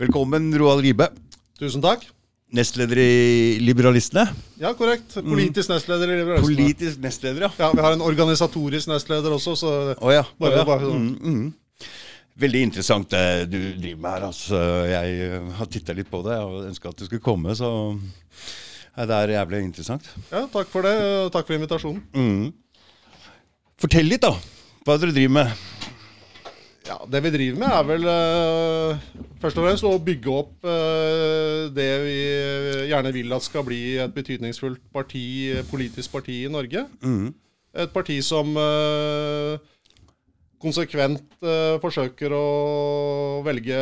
Velkommen, Roald Ribe. Tusen takk. Nestleder i Liberalistene. Ja, korrekt. Politisk nestleder i Liberalistene. Politisk nestleder, ja. Ja, Vi har en organisatorisk nestleder også, så oh, ja. Bare- oh, ja. bare sånn. Mm, mm. Veldig interessant det du driver med her. Altså. Jeg eh, har titta litt på det og ønska at du skulle komme, så det er jævlig interessant. ja, takk for det. Takk for invitasjonen. Mm. Fortell litt, da. Hva dere driver med. Ja, Det vi driver med, er vel uh, først og fremst å bygge opp uh, det vi gjerne vil at skal bli et betydningsfullt parti, politisk parti i Norge. Mm. Et parti som uh, konsekvent eh, forsøker å velge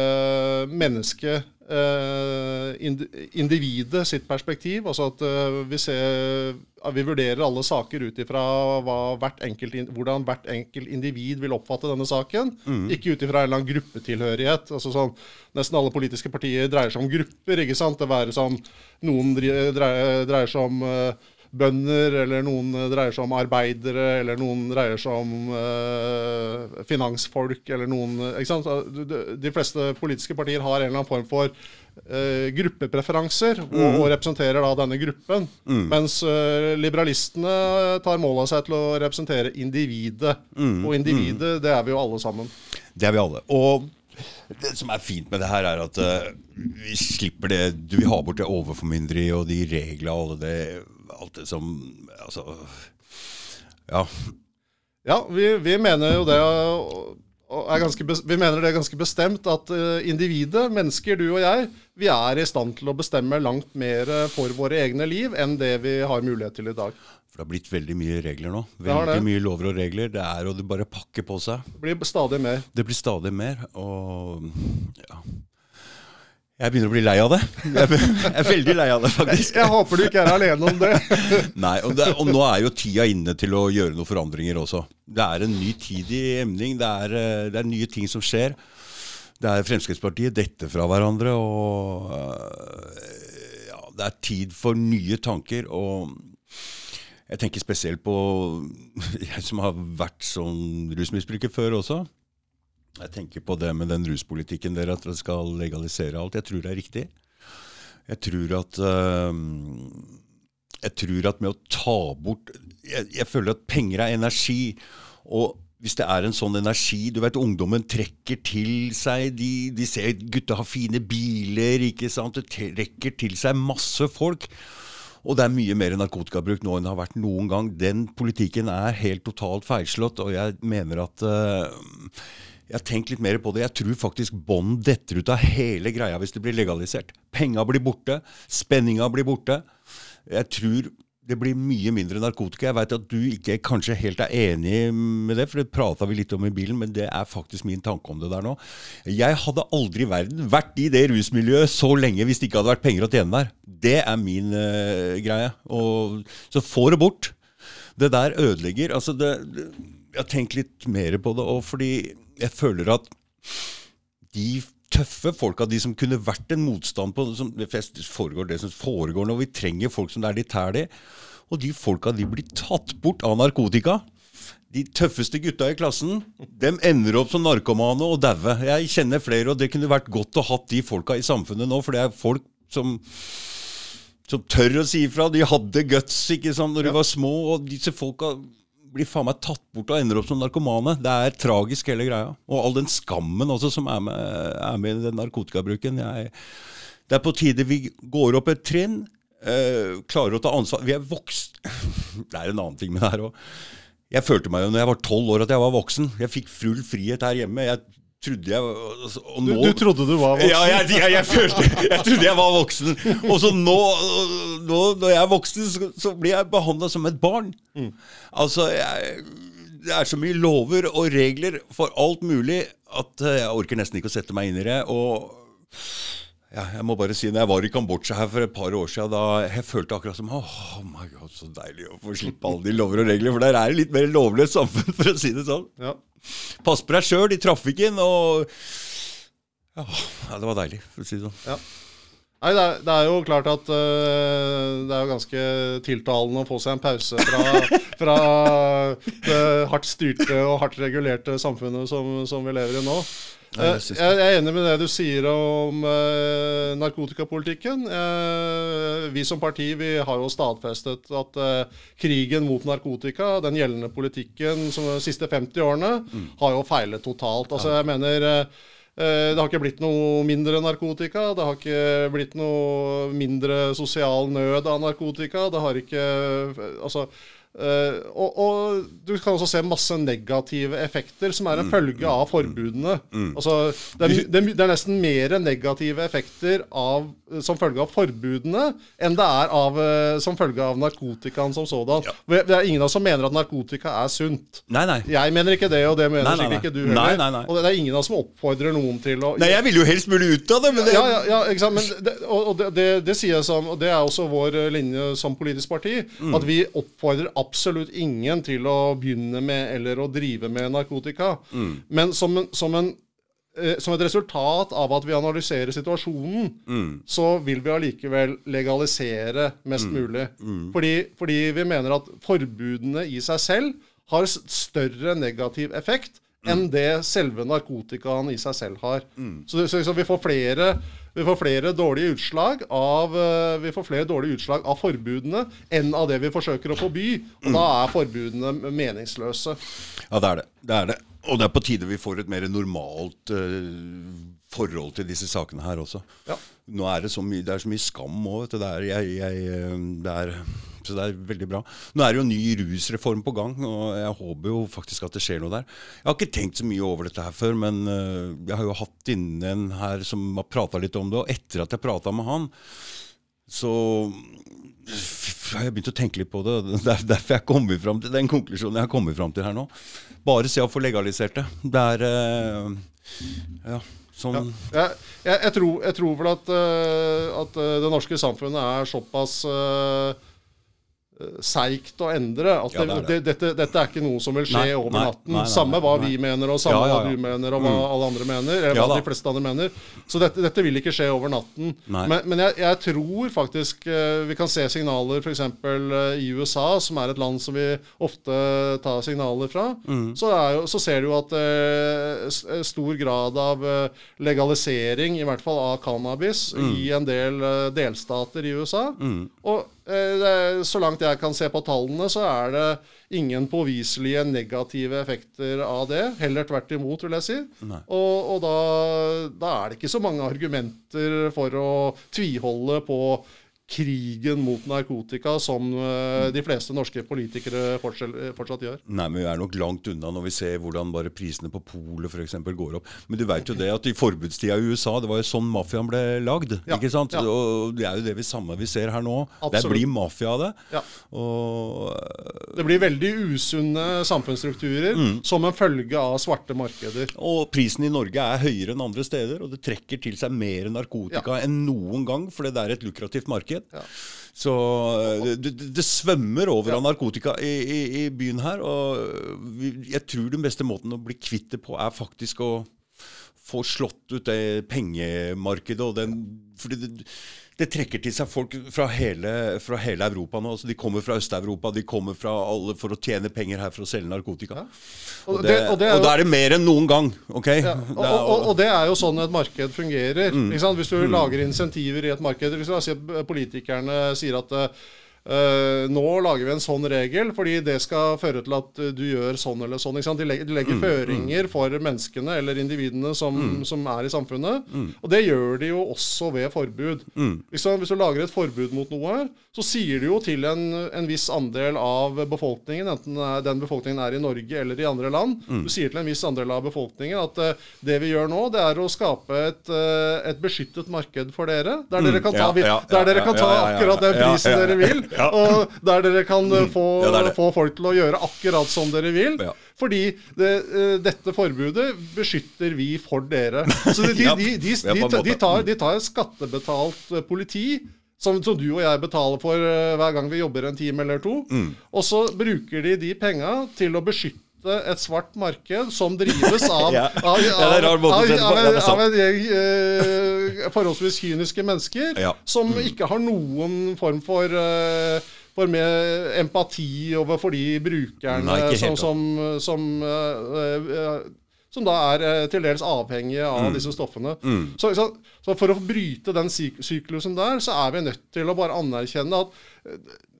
mennesket, eh, individet sitt perspektiv. Altså at eh, vi, ser, vi vurderer alle saker ut ifra hvordan hvert enkelt individ vil oppfatte denne saken. Ikke ut ifra en eller annen gruppetilhørighet. Altså sånn, nesten alle politiske partier dreier seg om grupper. ikke sant? Det være som noen dreier, dreier seg om eh, bønder, eller noen dreier seg om arbeidere, eller noen dreier seg om eh, finansfolk, eller noen ikke sant? De, fleste politiske partier har en eller annen form for eh, gruppepreferanser, og, og representerer da denne gruppen. Mens eh, liberalistene tar mål av seg til å representere individet. Og individet, det er vi jo alle sammen. Det er vi alle. Og det som er fint med det her, er at uh, vi slipper det Du vil ha bort det overformynderiet og de reglene og alle det, alt det som Altså Ja. Ja, vi, vi mener jo det er ganske, Vi mener det er ganske bestemt at eh, individet, mennesker, du og jeg, vi er i stand til å bestemme langt mer for våre egne liv enn det vi har mulighet til i dag. For det har blitt veldig mye regler nå. Veldig det. mye lover og regler. Det er å det bare pakke på seg. Det blir stadig mer. Det blir stadig mer, og ja. Jeg begynner å bli lei av det. Jeg er- jeg er veldig lei av det, faktisk. Jeg håper du ikke er alene om det. Nei, og, det, og nå er jo tida inne til å gjøre noen forandringer også. Det er en ny tid i emning. Det er, eh, det er nye ting som skjer. Det er Fremskrittspartiet detter fra hverandre, og øh, ja, det er tid for nye tanker. Og jeg tenker spesielt på jeg som har vært sånn rusmisbruker før også. Jeg tenker på det med den ruspolitikken der at dere skal legalisere alt. Jeg tror det er riktig. Jeg tror at øhm, Jeg tror at med å ta bort jeg, jeg føler at penger er energi. Og hvis det er en sånn energi Du vet, ungdommen trekker til seg De, de ser gutta har fine biler, ikke sant. Det trekker til seg masse folk. Og det er mye mer narkotikabruk nå enn det har vært noen gang. Den politikken er helt totalt feilslått, og jeg mener at øh, jeg har tenkt litt mer på det. Jeg tror faktisk bånd detter ut av hele greia hvis det blir legalisert. Penga blir borte. Spenninga blir borte. Jeg tror det blir mye mindre narkotika. Jeg veit at du ikke kanskje helt er enig med det, for det prata vi litt om i bilen, men det er faktisk min tanke om det der nå. Jeg hadde aldri i verden vært i det rusmiljøet så lenge hvis det ikke hadde vært penger å tjene der. Det er min uh, greie. Og, så få det bort. Det der ødelegger. Altså det, det, jeg har tenkt litt mer på det, og fordi jeg føler at de tøffe folka, de som kunne vært en motstand på som det foregår det som foregår når vi trenger folk som det er litt tæl i, og de folka de blir tatt bort av narkotika. De tøffeste gutta i klassen dem ender opp som narkomane og daue. Jeg kjenner flere, og det kunne vært godt å hatt de folka i samfunnet nå, for det er folk som som tør å si ifra. De hadde guts ikke sant, når de var små, og disse folka blir faen meg tatt bort og ender opp som narkomane. Det er tragisk, hele greia. Og all den skammen også som er med, i den narkotikabruken. Jeg, det er på tide vi går opp et trinn. øh, klarer å ta ansvar. Vi er vokst... Det er en annen ting med det her òg. Jeg følte meg jo når jeg var tolv år at jeg var voksen. Jeg fikk full frihet her hjemme. Jeg trodde jeg og nå, du trodde du var voksen? ja, jeg, jeg, jeg følte Jeg trodde jeg var voksen. Og så nå, nå når jeg er voksen, så, så blir jeg behandla som et barn. Altså, jeg, det er så mye lover og regler for alt mulig at eh, jeg orker nesten ikke å sette meg inn i det. Og ja, jeg må bare si, når jeg var i Kambodsja her for et par år siden, da jeg følte akkurat som oh my god, så deilig å få slippe alle de lover og regler. For der er det litt mer lovløst samfunn, for å si det sånn. Ja. Pass på deg sjøl i trafikken og ja, det var deilig, for å si det sånn. Ja. Nei, det er, det er jo klart at uh, det er jo ganske tiltalende å få seg en pause fra, fra det hardt styrte og hardt regulerte samfunnet som, som vi lever i nå. Eh, jeg Jeg er enig med det du sier om eh, narkotikapolitikken. Eh, vi som parti vi har jo stadfestet at eh, krigen mot narkotika, den gjeldende politikken som de siste 50 årene, Mm. har jo feilet totalt. Altså jeg mener eh, eh, det har ikke blitt noe mindre narkotika. Det har ikke blitt noe mindre sosial nød av narkotika. Det har ikke Altså eh, og, og du kan også se masse negative effekter som er en følge av forbudene. Altså, det, er, det, er, det er nesten mer negative effekter av, som følge av forbudene enn det er av, eh, som følge av narkotikaen som sådan. Det er ingen av oss som mener at narkotika er sunt. Nei, nei. Jeg mener ikke det, og det mener Nei, sikkert ikke du heller. Og det er ingen av oss som oppfordrer noen til å Nei, jeg vil jo helst mulig ut av det, men det ja, ja, ja, ikke sant? Men det, og og det, sier jeg som, og det er også vår eh, linje som politisk parti, Mm. at vi oppfordrer absolutt ingen til å begynne med eller å drive med narkotika. Mm. Men som, en, som, en, eh, som et resultat av at vi analyserer situasjonen, Mm. så vil vi allikevel legalisere mest Mm. mulig. Fordi, fordi vi mener at forbudene i seg selv har større negativ effekt Mm. enn det selve narkotikaen i seg selv har. Så, så, så vi får flere vi får flere dårlige utslag av eh, Vi får flere dårlige utslag av forbudene enn av det vi forsøker å forby. Og da er forbudene meningsløse. Ja, det er det. Det er det. Og det er på tide vi får et mer normalt uh, forhold til disse sakene her også. Ja. Nå er det så mye, det er så mye skam òg, vet du. Det er, jeg, jeg, eh, det er, så det er veldig bra. Nå er det jo ny rusreform på gang, og jeg håper jo faktisk at det skjer noe der. Jeg har ikke tenkt så mye over dette her før, men eh, jeg har jo hatt inne en her som har prata litt om det, og etter at jeg prata med han, så har jeg begynt å tenke litt på det. Det er derfor jeg kommer fram til den konklusjonen jeg har kommet fram til her nå. Bare se å få legalisert det. Det er eh, Ja, sånn Jeg, jeg, jeg, tror, jeg tror vel at, uh, at det norske samfunnet er såpass uh, seigt å endre. At Ja, det, er det, det. dette, dette er ikke noe som vil skje Nei, over nei, natten. nei, samme hva vi mener, og samme Ja, ja, hva du mener, og hva alle andre mener. Eller hva de fleste andre mener. Så dette, dette vil ikke skje over natten. Men, men jeg, jeg tror faktisk eh, vi kan se signaler f.eks. i USA, som er et land som vi ofte tar signaler fra. Mm. Så, jo, så ser du jo at uh, eh, stor grad av eh, legalisering, i hvert fall av cannabis, Mm. i en del uh, delstater i USA. Og eh, det, er- så langt jeg kan se på tallene, så er det ingen påviselige negative effekter av det. Heller tvert imot, vil jeg si. Nei. Og, og da, da er det ikke så mange argumenter for å tviholde på krigen mot narkotika som eh, de fleste norske politikere fortsatt, gjør. Nei, men vi er nok langt unna når vi ser hvordan bare prisene på polet f.eks. går opp. Men du vet jo det at i forbudstida i USA, det var jo sånn mafiaen ble lagd. Ja, ikke sant? ja. Og det er jo det vi samme vi ser her nå. Det blir mafia av det. Ja. Og Det blir veldig usunne samfunnsstrukturer Mm. som en følge av svarte markeder. Og prisen i Norge er høyere enn andre steder, og det trekker til seg mer narkotika enn noen gang, fordi det er et lukrativt marked. Ja. Så øh, det, det, svømmer over av narkotika i, i, i byen her. Og jeg tror den beste måten å bli kvitt det på, er faktisk å få slått ut det pengemarkedet og den fordi det, det trekker til seg folk fra hele, fra hele Europa nå. Altså de kommer fra Øst-Europa, de kommer fra alle for å tjene penger her for å selge narkotika. Og Og, det, og det og da er det mer enn noen gang. ok? Ja, og, det er jo sånn et marked fungerer. Mm. Hvis du lager insentiver i et marked hvis la oss si at Politikerne sier at eh, nå lager vi en sånn regel fordi det skal føre til at eh, du gjør sånn eller sånn. De legger, de Mm, føringer føringer for menneskene eller individene som, som er i samfunnet. Mm. Og det gjør de jo også ved forbud. Du, hvis du lager et forbud mot noe, så sier du jo til en, en viss andel av befolkningen, enten den befolkningen er i Norge eller i andre land, Mm. du sier til en viss andel av befolkningen at eh, det vi gjør nå, det er å skape et, eh, et beskyttet marked for dere, der dere kan ta, Mm. Ja, ja, der dere kan ta ja, ja, ja. akkurat den prisen dere vil, ja. og der dere kan eh, få, Ja, det det. få folk til å gjøre akkurat som dere vil. Ja. Fordi det, eh, dette forbudet beskytter vi for dere. Så de, de, de, de, tar, tar skattebetalt eh, politi, som, som du og jeg betaler for hver gang vi jobber en time eller to. Mm. Og så bruker de de penga til å beskytte et svart marked som drives av, Ja. en av, av, gjeng uh, forholdsvis kyniske mennesker Ja. Mm. som ikke har noen form for uh, for med empati overfor de brukerne Nei, som, som, som, eh, eh, som da er eh, til dels avhengige av disse stoffene. Så, så, så for å bryte den syk syklusen der, så er vi nødt til å bare anerkjenne at eh,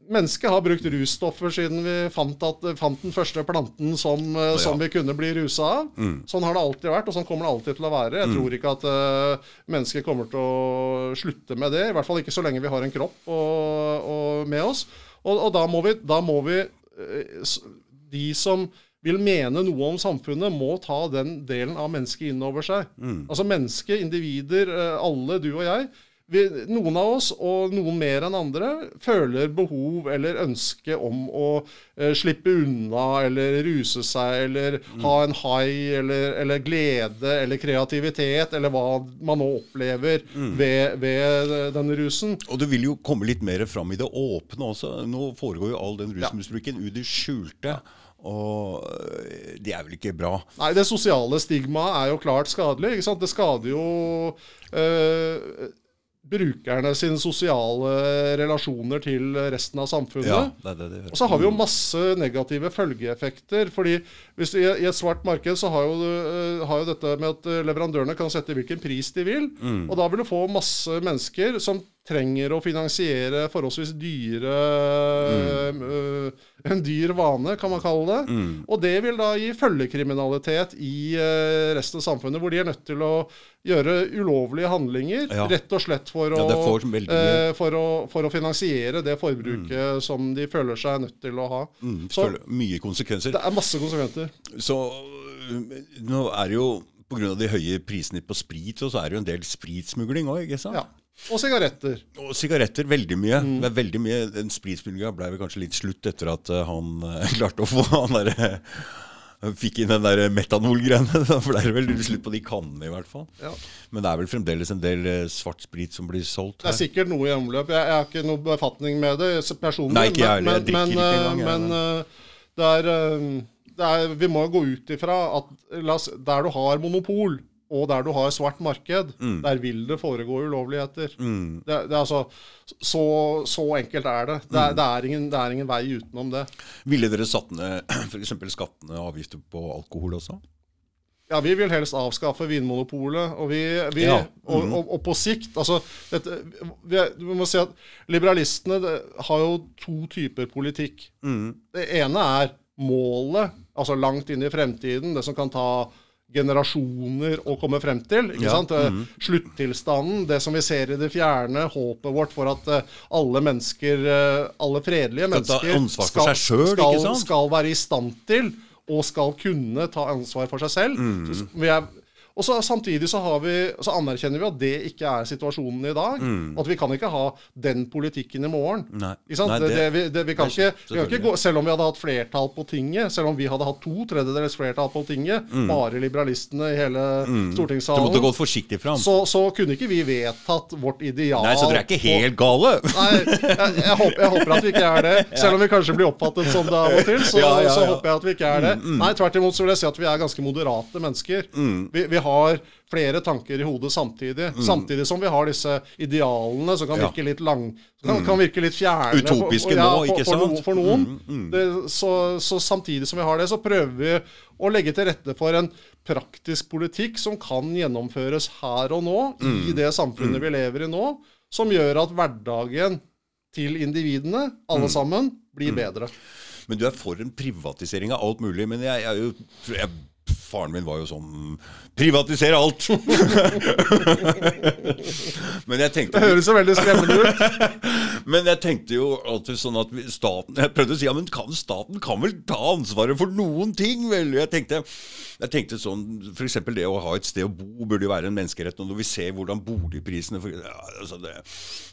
Mennesket har brukt russtoffer siden vi fant, at, fant den første planten som, ja. som vi kunne bli rusa av. Sånn har det alltid vært, og sånn kommer det alltid til å være. Jeg tror ikke at uh, mennesket kommer til å slutte med det. I hvert fall ikke så lenge vi har en kropp og, og med oss. Og, og da må vi, da må vi eh, De som vil mene noe om samfunnet, må ta den delen av mennesket inn over seg. Altså mennesket, individer, eh, alle, du og jeg. Vi, noen av oss, og noen mer enn andre, føler behov eller ønske om å eh, slippe unna eller ruse seg eller ha en high eller, eller glede eller kreativitet eller hva man nå opplever ved, ved denne rusen. Og det vil jo komme litt mer fram i det åpne også. Nå foregår jo all den rusmisbruken i det skjulte. Og det er vel ikke bra. Nei, det sosiale stigmaet er jo klart skadelig. Det skader jo øh, brukerne sine sosiale relasjoner til resten av samfunnet. Ja, det det det. Og så har vi jo masse negative følgeeffekter. fordi hvis du, I et svart marked så har jo, du, øh, har jo dette med at leverandørene kan sette hvilken pris de vil. Og da vil du få masse mennesker som trenger å finansiere forholdsvis dyre øh, En dyr vane, kan man kalle det. Og det vil da gi følgekriminalitet i uh, resten av samfunnet, hvor de er nødt til å gjøre ulovlige handlinger Ja. rett og slett for å, Ja, øh, for å, for å finansiere det forbruket som de føler seg nødt til å ha. Mm, Så mye konsekvenser. det er masse konsekvenser. Så nå er det jo Pga. de høye prisene på sprit, så er det jo en del spritsmugling òg, ikke sant? Ja. Og sigaretter. Og sigaretter veldig mye. Mm. Er veldig mye. Den spritspillinga ble vel kanskje litt slutt etter at øh, han øh, klarte å få han derre Fikk inn den der metanolgreiene. Da ble det vel slutt på de kannene, i hvert fall. Ja. Men det er vel fremdeles en del svart sprit som blir solgt her. Det er sikkert noe i omløp. Jeg, jeg har ikke noe befatning med det personlig. Nei, ikke jeg men, Jeg men, drikker men, ikke engang, jeg, men, eh, det er, eh, det er, vi må jo gå ut ifra at la oss, der du har monopol, og der du har svart marked, Mm. der vil det foregå ulovligheter. Det, det er altså, så, så enkelt er det. Det Mm. det, er ingen, det er ingen vei utenom det. Ville dere satt ned f.eks. skattene og avgifter på alkohol også? Ja, vi vil helst avskaffe Vinmonopolet. Og, vi, vi, Ja. og, og, og på sikt altså, dette, vi, vi må si at Liberalistene det, har jo to typer politikk. Det ene er målet, altså langt inn i fremtiden, det som kan ta generasjoner å komme frem til. ikke Ja, sant? Mm. Sluttilstanden, det som vi ser i det fjerne, håpet vårt for at eh, alle mennesker, eh, alle fredelige mennesker skal, selv, skal, skal være i stand til og skal kunne ta ansvar for seg selv. Mm. Så vi er, og så Samtidig så, har vi, så anerkjenner vi at det ikke er situasjonen i dag. At vi kan ikke ha den politikken i morgen. Mm. Nei. Nei, det, det- det, vi, kan ikke, vi kan ikke gå, Selv om vi hadde hatt flertall på tinget, selv om vi hadde hatt to tredjedels flertall på tinget, bare liberalistene i hele Mm. Du måtte stortingssalen, gått forsiktig fram. så, så kunne ikke vi vedtatt vårt ideal Nei, så dere er ikke helt gale? Nei, jeg, jeg, håper, jeg håper at vi ikke er det. Selv om vi kanskje blir oppfattet som det av og til, så, Ja, ja, så håper jeg at vi ikke er det. Nei, tvert imot så vil jeg si at vi er ganske moderate mennesker. Mm. Vi, vi har flere tanker i hodet samtidig. Samtidig som vi har disse idealene som kan Ja. virke litt lang kan, kan virke litt fjerne for- Utopiske ja, nå, for, ikke sant? For, for noen. Det, så, så samtidig som vi har det, så prøver vi å legge til rette for en praktisk politikk som kan gjennomføres her og nå, i det samfunnet vi lever i nå, som gjør at hverdagen til individene, alle sammen, blir bedre. Men du er for en privatisering av alt mulig. Men jeg, jeg jeg, Faren min var jo sånn Privatisere alt! men jeg tenkte Det høres så veldig skremmende ut. Men jeg tenkte jo alltid sånn at staten Jeg prøvde å si ja, men kan staten kan vel ta ansvaret for noen ting, vel? Jeg tenkte, jeg tenkte sånn F.eks. det å ha et sted å bo burde jo være en menneskerett. Og når vi ser hvordan boligprisene for, ja, altså det,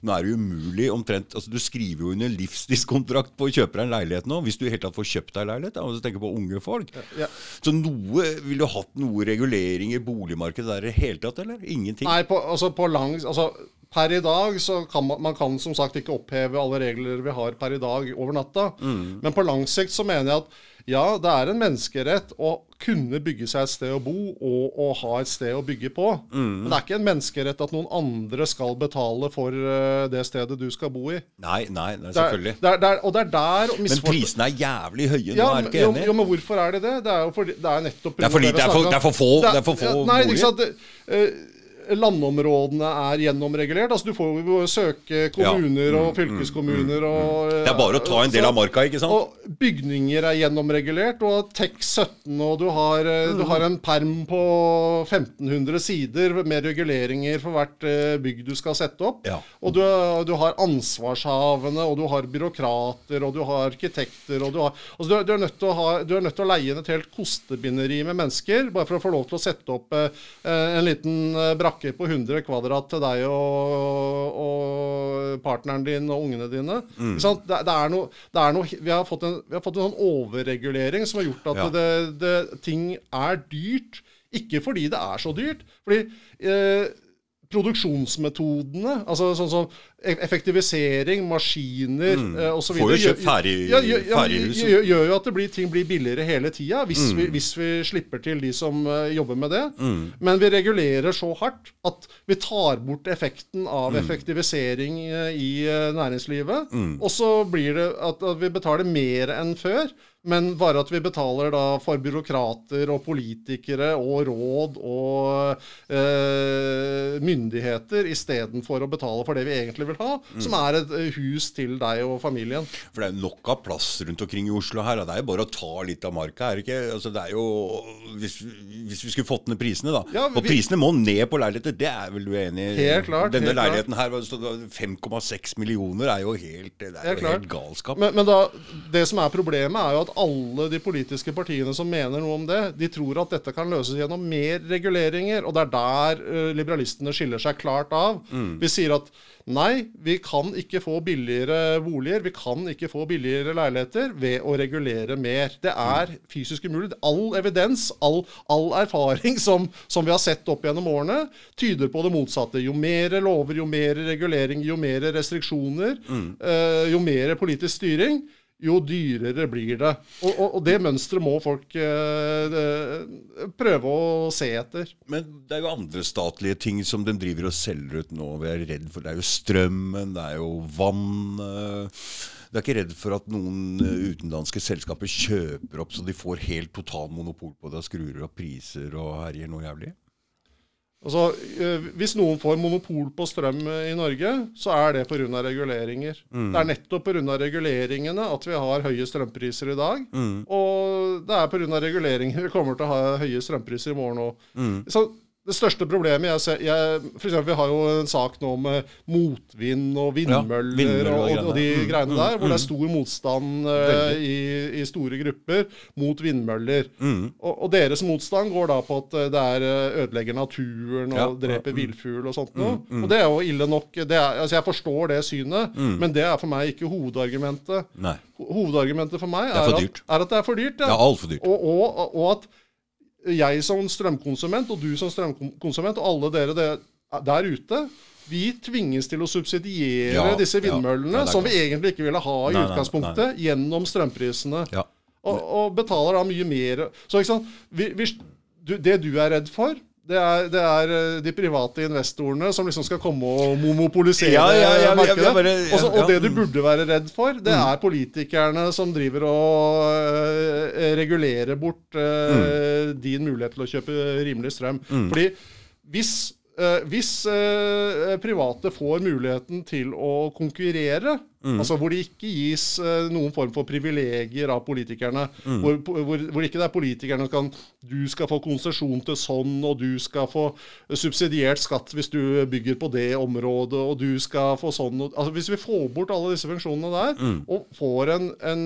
Nå er det umulig omtrent altså Du skriver jo under livstidskontrakt på å kjøpe deg en leilighet nå, hvis du i hele tatt får kjøpt deg leilighet. Da, og så tenker på unge folk. Ja. Så noe Ville du hatt noe regulering i boligmarkedet der i det hele tatt, eller? Ingenting? Nei, på, altså på lang, altså per i dag så kan man, man kan som sagt ikke oppheve alle regler vi har per i dag over natta. Mm. Men på lang sikt så mener jeg at ja, det er en menneskerett å kunne bygge seg et sted å bo og å ha et sted å bygge på. Mm. Men det er ikke en menneskerett at noen andre skal betale for eh, det stedet du skal bo i. Nei, nei, nei er, selvfølgelig. det er, det er, og det er der Men prisene er jævlig høye nå, ja, er du ikke enig? jo, men hvorfor er det det? Det er jo fordi det er nettopp Det er fordi det er for- det er for få- det er for få ja, Nei, boliger. ikke sant. Det, eh, landområdene er gjennomregulert. Altså Du får jo søke kommuner og fylkeskommuner og Det er bare å ta en del av marka, ikke sant? Og bygninger er gjennomregulert, og TEK17, og du har, eh, du har en perm på 1500 sider med reguleringer for hvert eh, bygg du skal sette opp. Ja. Og du, du har ansvarshavende, og du har byråkrater, og du har arkitekter, og du har altså du, du, er nødt til å ha, du er nødt til å leie inn et helt kostebinderi med mennesker, bare for å få lov til å sette opp eh, en liten eh, brakke på 100 kvadrat til deg og, og partneren din og ungene dine. Ikke? Det, det, er noe, det er noe vi, har fått en, vi har fått en sånn overregulering som har gjort at Ja. det, det, ting er dyrt. Ikke fordi det er så dyrt. Fordi eh, produksjonsmetodene, altså sånn som e- effektivisering, maskiner mm. osv. Får jo kjøpt ferdighus. Ja, gjør, gjør jo at det blir, ting blir billigere hele tida, hvis, Mm. vi, hvis vi slipper til de som eh, jobber med det. Men vi regulerer så hardt at vi tar bort effekten av Mm. effektivisering eh, i eh, næringslivet. Mm. Og så blir det at, at vi betaler mer enn før. Men bare at vi betaler da for byråkrater og politikere og råd og eh, myndigheter istedenfor å betale for det vi egentlig vil ha, Mm. som er et eh, hus til deg og familien. For det er nok av plass rundt omkring i Oslo her. og Det er jo bare å ta litt av marka, er det ikke? Altså, det er jo, hvis, hvis vi skulle fått ned prisene, da. Ja, og vi- prisene må ned på leiligheter, det er vel du enig i? Helt klart, Denne helt klart. leiligheten her, hva stod det, 5,6 millioner, er jo helt, det er Helt jo helt galskap. Men, men da, det som er problemet, er jo at alle de politiske partiene som mener noe om det, de tror at dette kan løses gjennom mer reguleringer. Og det er der eh, liberalistene skiller seg klart av. Vi sier at nei, vi kan ikke få billigere boliger, vi kan ikke få billigere leiligheter ved å regulere mer. Det er fysisk umulig. All evidens, all, all erfaring som, som vi har sett opp gjennom årene, tyder på det motsatte. Jo mer lover, jo mer regulering, jo mer restriksjoner, eh, jo mer politisk styring, jo dyrere blir det. Og, og, og det mønsteret må folk eh, eh, prøve å se etter. Men det er jo andre statlige ting som de driver og selger ut nå. Vi er redd for Det er jo strømmen, det er jo vann. Du er ikke redd for at noen eh, utenlandske selskaper kjøper opp så de får helt total monopol på det og skrur opp priser og herjer noe jævlig? Altså, eh, Hvis noen får monopol på strøm eh, i Norge, så er det pga. reguleringer. Det er nettopp pga. reguleringene at vi har høye strømpriser i dag. Og det er pga. reguleringer vi kommer til å ha høye strømpriser i morgen òg. Så det største problemet jeg ser jeg, for eksempel, Vi har jo en sak nå med motvind og vindmøller, vindmøller og og, og, de. Mm, greiene der, hvor det er stor motstand uh, i, i store grupper mot vindmøller. Mm. Og, og deres motstand går da på at eh, det er eh, ødelegger naturen og Ja, dreper villfugl og sånt noe. Og det er jo ille nok. Det er, altså Jeg forstår det synet, men det er for meg ikke hovedargumentet. Nei. Hovedargumentet for meg er er, for at, er at det er for dyrt. Ja. er altfor dyrt. Og at jeg som strømkonsument, og du som strømkonsument, og alle dere der ute vi tvinges til å subsidiere Ja, disse vindmøllene, Ja, som vi egentlig ikke ville ha i Nei, nei, utgangspunktet, gjennom strømprisene. Ja. Og, og betaler da mye mer. Så ikke sant? Vi, vi, du, det du er redd for, det er, det er eh, de private investorene som liksom skal komme og monopolisere Ja, ja, markedet. bare- Også, og det du mm. burde være redd for, det er politikerne som driver og eh, regulerer bort mm. din mulighet til å kjøpe rimelig strøm. Fordi hvis eh, hvis uh, private får muligheten til å konkurrere, altså hvor det ikke gis uh, noen form for privilegier av politikerne, hvor, hvor, hvor ikke det er politikerne som kan Du skal få konsesjon til sånn, og du skal få subsidiert skatt hvis du bygger på det området, og du skal få sånn og, altså Hvis vi får bort alle disse funksjonene der, og får en, en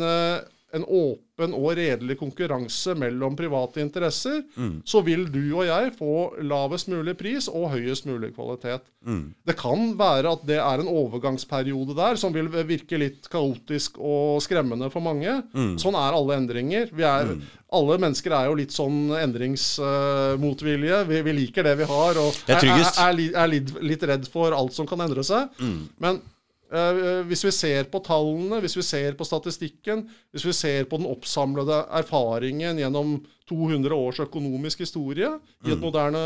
en åpen og redelig konkurranse mellom private interesser, Mm. så vil du og jeg få lavest mulig pris og høyest mulig kvalitet. Mm. Det kan være at det er en overgangsperiode der som vil virke litt kaotisk og skremmende for mange. Mm. Sånn er alle endringer. Vi er, Alle mennesker er jo litt sånn endringsmotvillige. vi, vi liker det vi har, og er er, er, li- litt, redd for alt som kan endre seg. Mm. Men hvis vi ser på tallene, hvis vi ser på statistikken, hvis vi ser på den oppsamlede erfaringen gjennom 200 års økonomisk historie i Mm. et moderne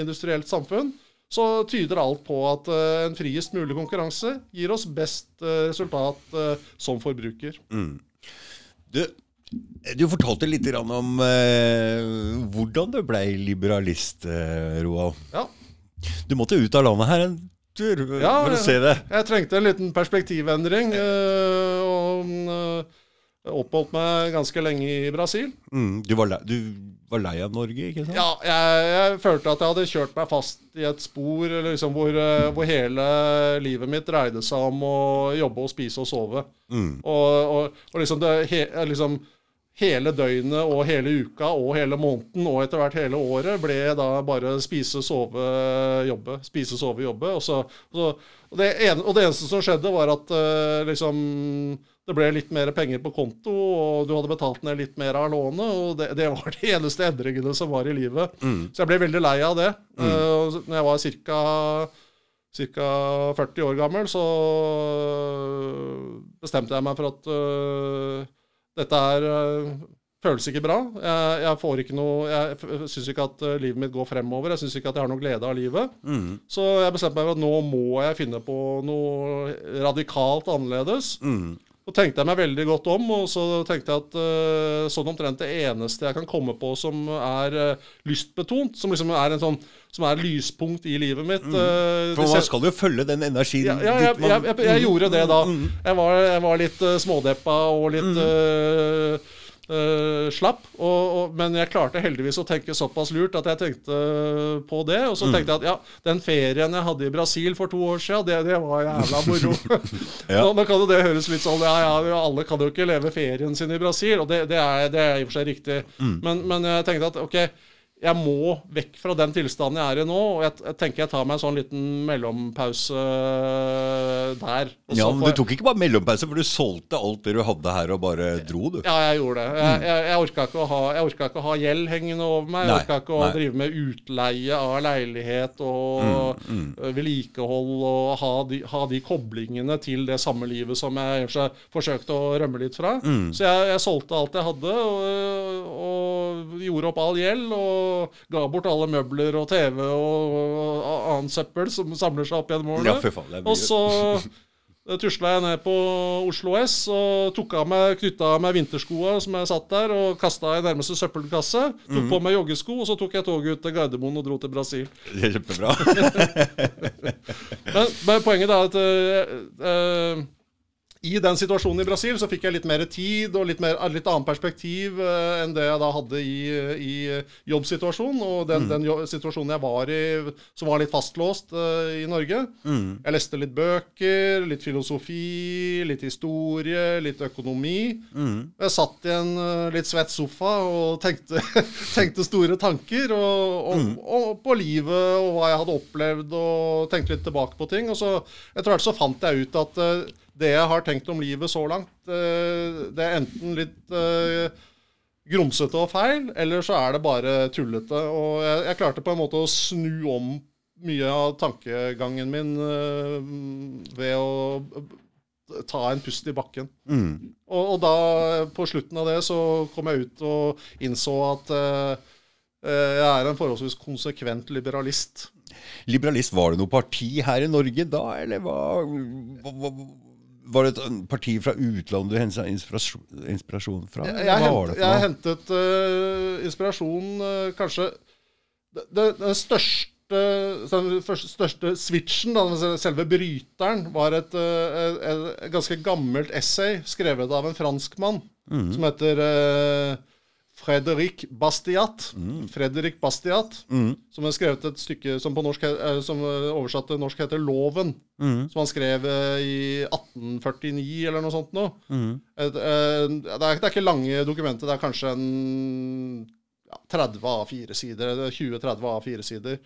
industrielt samfunn, så tyder alt på at eh, en friest mulig konkurranse gir oss best eh, resultat eh, som forbruker. Du, du fortalte litt om eh, hvordan du blei liberalist, eh, Roald. Ja. Du måtte ut av landet her en tur Ja, for å se det. Jeg trengte en liten perspektivendring, eh, og eh, oppholdt meg ganske lenge i Brasil. Mm, du, var lei, du var lei av Norge, ikke sant? Ja, jeg, jeg følte at jeg hadde kjørt meg fast i et spor liksom, hvor, eh, hvor hele livet mitt dreide seg om å jobbe og spise og sove. Mm. Og, og, og liksom, det, he, liksom hele døgnet og hele uka og hele måneden og etter hvert hele året ble da bare spise, sove, jobbe. Spise, sove, jobbe. Og, så, så, og, det, ene, og det eneste som skjedde, var at uh, liksom det ble litt mer penger på konto, og du hadde betalt ned litt mer av lånet. Og det, det var de eneste endringene som var i livet. Så jeg ble veldig lei av det. Mm. og når jeg var cirka ca. 40 år gammel, så bestemte jeg meg for at øh, dette er øh, føles ikke bra. Jeg, jeg får ikke noe Jeg syns ikke at øh, livet mitt går fremover. Jeg syns ikke at jeg har noe glede av livet. Mm. Så jeg bestemte meg for at nå må jeg finne på noe radikalt annerledes. Mm. Så tenkte jeg meg veldig godt om, og så tenkte jeg at uh, sånn omtrent det eneste jeg kan komme på som er uh, lystbetont, som liksom er en sånn som er lyspunkt i livet mitt øh, For man skal jo følge den energien ja, ja, jeg, jeg, jeg, jeg gjorde det da. Mm. Jeg var, jeg var litt uh, smådeppa og litt øh, slapp. Og, og, men jeg klarte heldigvis å tenke såpass lurt at jeg tenkte på det. Og så tenkte jeg at ja, den ferien jeg hadde i Brasil for to år siden, det, det var jævla moro. Ja. nå, nå kan jo det høres litt sånn ja, ja, alle kan jo ikke leve ferien sin i Brasil, og det, det, er, det er i og for seg riktig. Men, men jeg tenkte at ok, jeg må vekk fra den tilstanden jeg er i nå, og jeg, jeg tenker jeg tar meg en sånn liten mellompause der. Og Ja, men Du tok ikke bare mellompause, for du solgte alt det du hadde her, og bare dro, du. Ja, jeg gjorde det. Jeg, jeg, jeg orka ikke, ikke å ha gjeld hengende over meg. Jeg orka ikke å nei. drive med utleie av leilighet og Mm, mm. vedlikehold og ha de, ha de koblingene til det samme livet som jeg forsøkte å rømme litt fra. Mm. Så jeg, jeg solgte alt jeg hadde, og, og gjorde opp all gjeld. Og ga bort alle møbler og TV og, og annet søppel som samler seg opp gjennom årene. Ja, for faen, det. Og så tusla jeg ned på Oslo S og tok av meg, knytta av meg vinterskoa som jeg satt der, og kasta i nærmeste søppelkasse. Tok Mhm. på meg joggesko, og så tok jeg toget ut til Gardermoen og dro til Brasil. Det er kjempebra. Men, men poenget er at øh, øh, i den situasjonen i Brasil så fikk jeg litt mer tid og litt, mer, litt annet perspektiv uh, enn det jeg da hadde i, i jobbsituasjonen. Og den, den jo, situasjonen jeg var i, som var litt fastlåst uh, i Norge. Jeg leste litt bøker, litt filosofi, litt historie, litt økonomi. Jeg satt i en uh, litt svett sofa og tenkte, tenkte store tanker og, og, og på livet og hva jeg hadde opplevd, og tenkte litt tilbake på ting. Og så etter hvert så fant jeg ut at det jeg har tenkt om livet så langt, øh, det er enten litt øh, grumsete og feil, eller så er det bare tullete. Og jeg, jeg klarte på en måte å snu om mye av tankegangen min øh, ved å ta en pust i bakken. Mm. Og, og da, på slutten av det, så kom jeg ut og innså at jeg er en forholdsvis konsekvent liberalist. Liberalist, var det noe parti her i Norge da, eller hva, var, var det et parti fra utlandet du hentet inspirasjon, fra? Jeg, jeg, hent, jeg hentet uh, inspirasjon uh, kanskje det, det, Den største den første- største switchen, da, selve bryteren, var et, uh, et, et ganske gammelt essay skrevet av en franskmann Mm. som heter øh, Fredrik Bastiat. Mm. Fredrik Bastiat, som har skrevet et stykke som på norsk, eh, som eh, oversatt til norsk heter 'Loven'. Mm. Som han skrev eh, i 1849 eller noe sånt nå. Mm. Et, det, er, det er ikke lange dokumenter, det er kanskje en ja, 30 A4-sider, 20-30 A4-sider.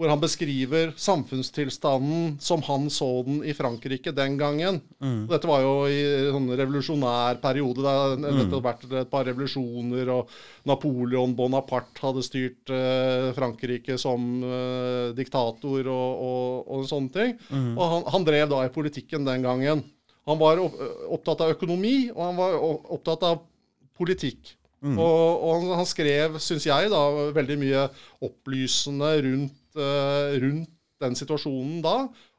Mm. Hvor han beskriver samfunnstilstanden som han så den i Frankrike den gangen. Mm. Dette var jo i en sånn revolusjonær periode. Det hadde vært et par revolusjoner, og Napoleon Bonaparte hadde styrt eh, Frankrike som eh, diktator og, og, og sånne ting. Og han, han drev da i politikken den gangen. Han var opptatt av økonomi, og han var opptatt av politikk. Og, og han, han skrev, syns jeg, da, veldig mye opplysende rundt, rundt den situasjonen da.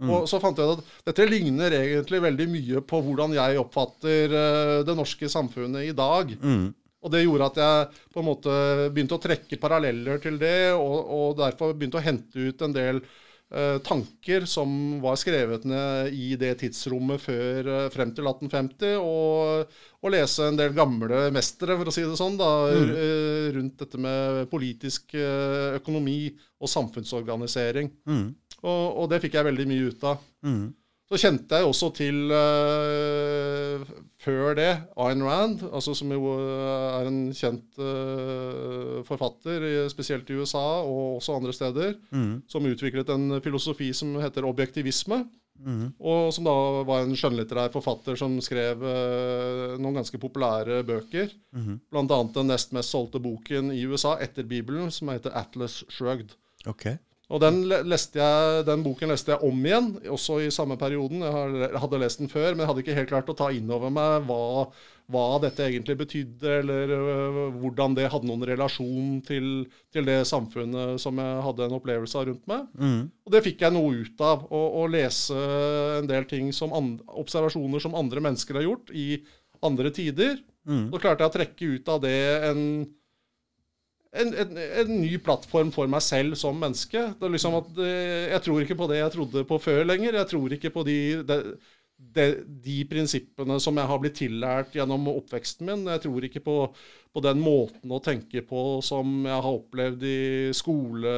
Og så fant jeg at dette ligner egentlig veldig mye på hvordan jeg oppfatter eh, det norske samfunnet i dag. Mm. Og det gjorde at jeg på en måte begynte å trekke paralleller til det, og, og derfor begynte å hente ut en del eh, tanker som var skrevet ned i det tidsrommet før, eh, frem til 1850, og, og lese en del gamle mestere, for å si det sånn, da, mm. rundt dette med politisk eh, økonomi og samfunnsorganisering. Mm. Og, og det fikk jeg veldig mye ut av. Mm. Så kjente jeg også til uh, før det Ayn Rand, altså som jo eh, er en kjent uh, forfatter, spesielt i USA og også andre steder, Mm. som utviklet en filosofi som heter objektivisme. Mm. Og som da var en skjønnlitterær forfatter som skrev uh, noen ganske populære bøker. Mm. Blant annet den nest mest solgte boken i USA etter Bibelen, som heter Atlas Shrugged. Ok. Og den, leste jeg, den boken leste jeg om igjen, også i samme perioden. Jeg hadde lest den før, men jeg hadde ikke helt klart å ta inn over meg hva, hva dette egentlig betydde, eller hvordan det hadde noen relasjon til, til det samfunnet som jeg hadde en opplevelse av rundt meg. Mm. Og det fikk jeg noe ut av. Å, å lese en del ting som and, observasjoner som andre mennesker har gjort i andre tider. Mm. Så klarte jeg å trekke ut av det en en, en, en ny plattform for meg selv som menneske. Det er liksom at eh, Jeg tror ikke på det jeg trodde på før lenger. Jeg tror ikke på de, de, de, de prinsippene som jeg har blitt tillært gjennom oppveksten min. Jeg tror ikke på, på den måten å tenke på som jeg har opplevd i skole,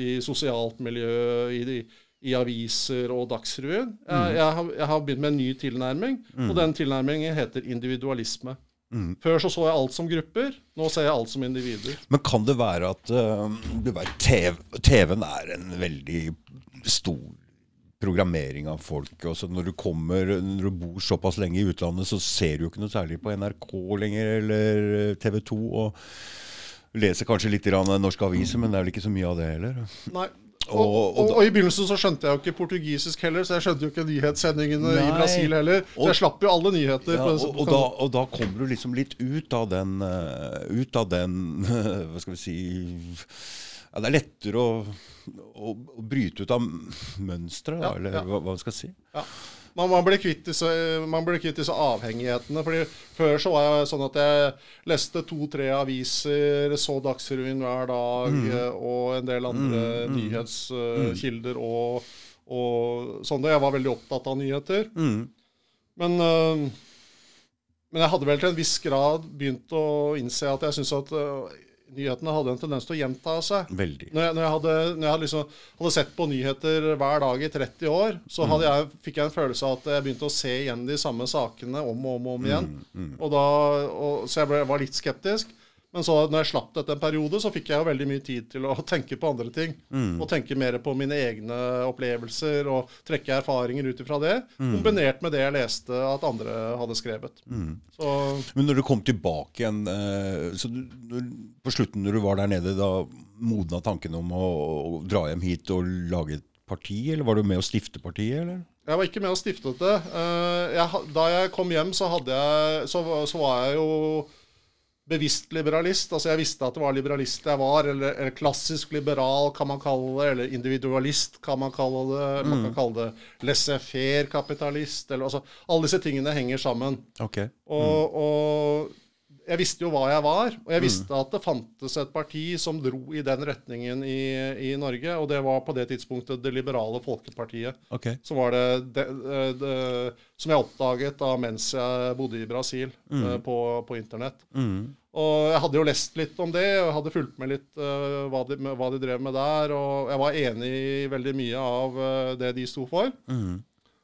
i sosialt miljø, i, i aviser og Dagsrevyen. Jeg, jeg, har, jeg har begynt med en ny tilnærming, og den tilnærmingen heter individualisme. Mm. Før så så jeg alt som grupper, nå ser jeg alt som individer. Men kan det være at uh, du vet, TV, TV-en er en veldig stor programmering av folk. Også når du kommer, når du bor såpass lenge i utlandet, så ser du jo ikke noe særlig på NRK lenger, eller TV 2. Og leser kanskje litt i norske aviser, men det er vel ikke så mye av det heller. Nei. Og, Og- og, og i begynnelsen så skjønte jeg jo ikke portugisisk heller, så jeg skjønte jo ikke nyhetssendingene i Brasil heller. Så jeg slapp jo alle nyheter. Ja, da, og da kommer du liksom litt ut av den eh, Ut av den Hva skal vi si ja, Det er lettere å, å, å bryte ut av mønsteret, Ja, eller hva, hva man skal si. Ja. Man, man, blir kvitt disse, man blir kvitt disse avhengighetene. fordi Før så var jeg sånn at jeg leste to-tre aviser, så Dagsrevyen hver dag, Mm. eh, og en del andre nyhetskilder og, og sånn. Jeg var veldig opptatt av nyheter. Mm. Men, øh, men jeg hadde vel til en viss grad begynt å innse at jeg syns at øh, nyhetene hadde en tendens til å gjenta seg. Veldig. Når jeg, når jeg, hadde, når jeg hadde, liksom, hadde sett på nyheter hver dag i 30 år, så hadde jeg, fikk jeg en følelse av at jeg begynte å se igjen de samme sakene om og om, og om igjen. Og da, og, så jeg ble, var litt skeptisk. Men så når jeg slapp dette en periode, så fikk jeg jo veldig mye tid til å tenke på andre ting. Og tenke mer på mine egne opplevelser og trekke erfaringer ut ifra det. Kombinert med det jeg leste at andre hadde skrevet. Så Men når du kom tilbake igjen eh, så du, På slutten når du var der nede, da modna tanken om å, å dra hjem hit og lage et parti, eller var du med å stifte partiet, eller? Jeg var ikke med og stiftet det. Eh, jeg, da jeg kom hjem, så, jeg, så, så var jeg jo bevisst liberalist. Altså Jeg visste at det var liberalist jeg var, eller, eller klassisk liberal, kan man kalle det. Eller individualist, kan man kalle det. Man kan kalle det laissez-faire-kapitalist. eller altså Alle disse tingene henger sammen. Ok. Og, og jeg visste jo hva jeg var, og jeg visste at det fantes et parti som dro i den retningen i, i Norge, og det var på det tidspunktet Det liberale folkepartiet. Okay. Som, var det, det, det som jeg oppdaget da mens jeg bodde i Brasil mm. på, på internett. Mm. Og jeg hadde jo lest litt om det, og jeg hadde fulgt med litt uh, hva, de, hva, de, drev med der. Og jeg var enig i veldig mye av uh, det de sto for. Mm.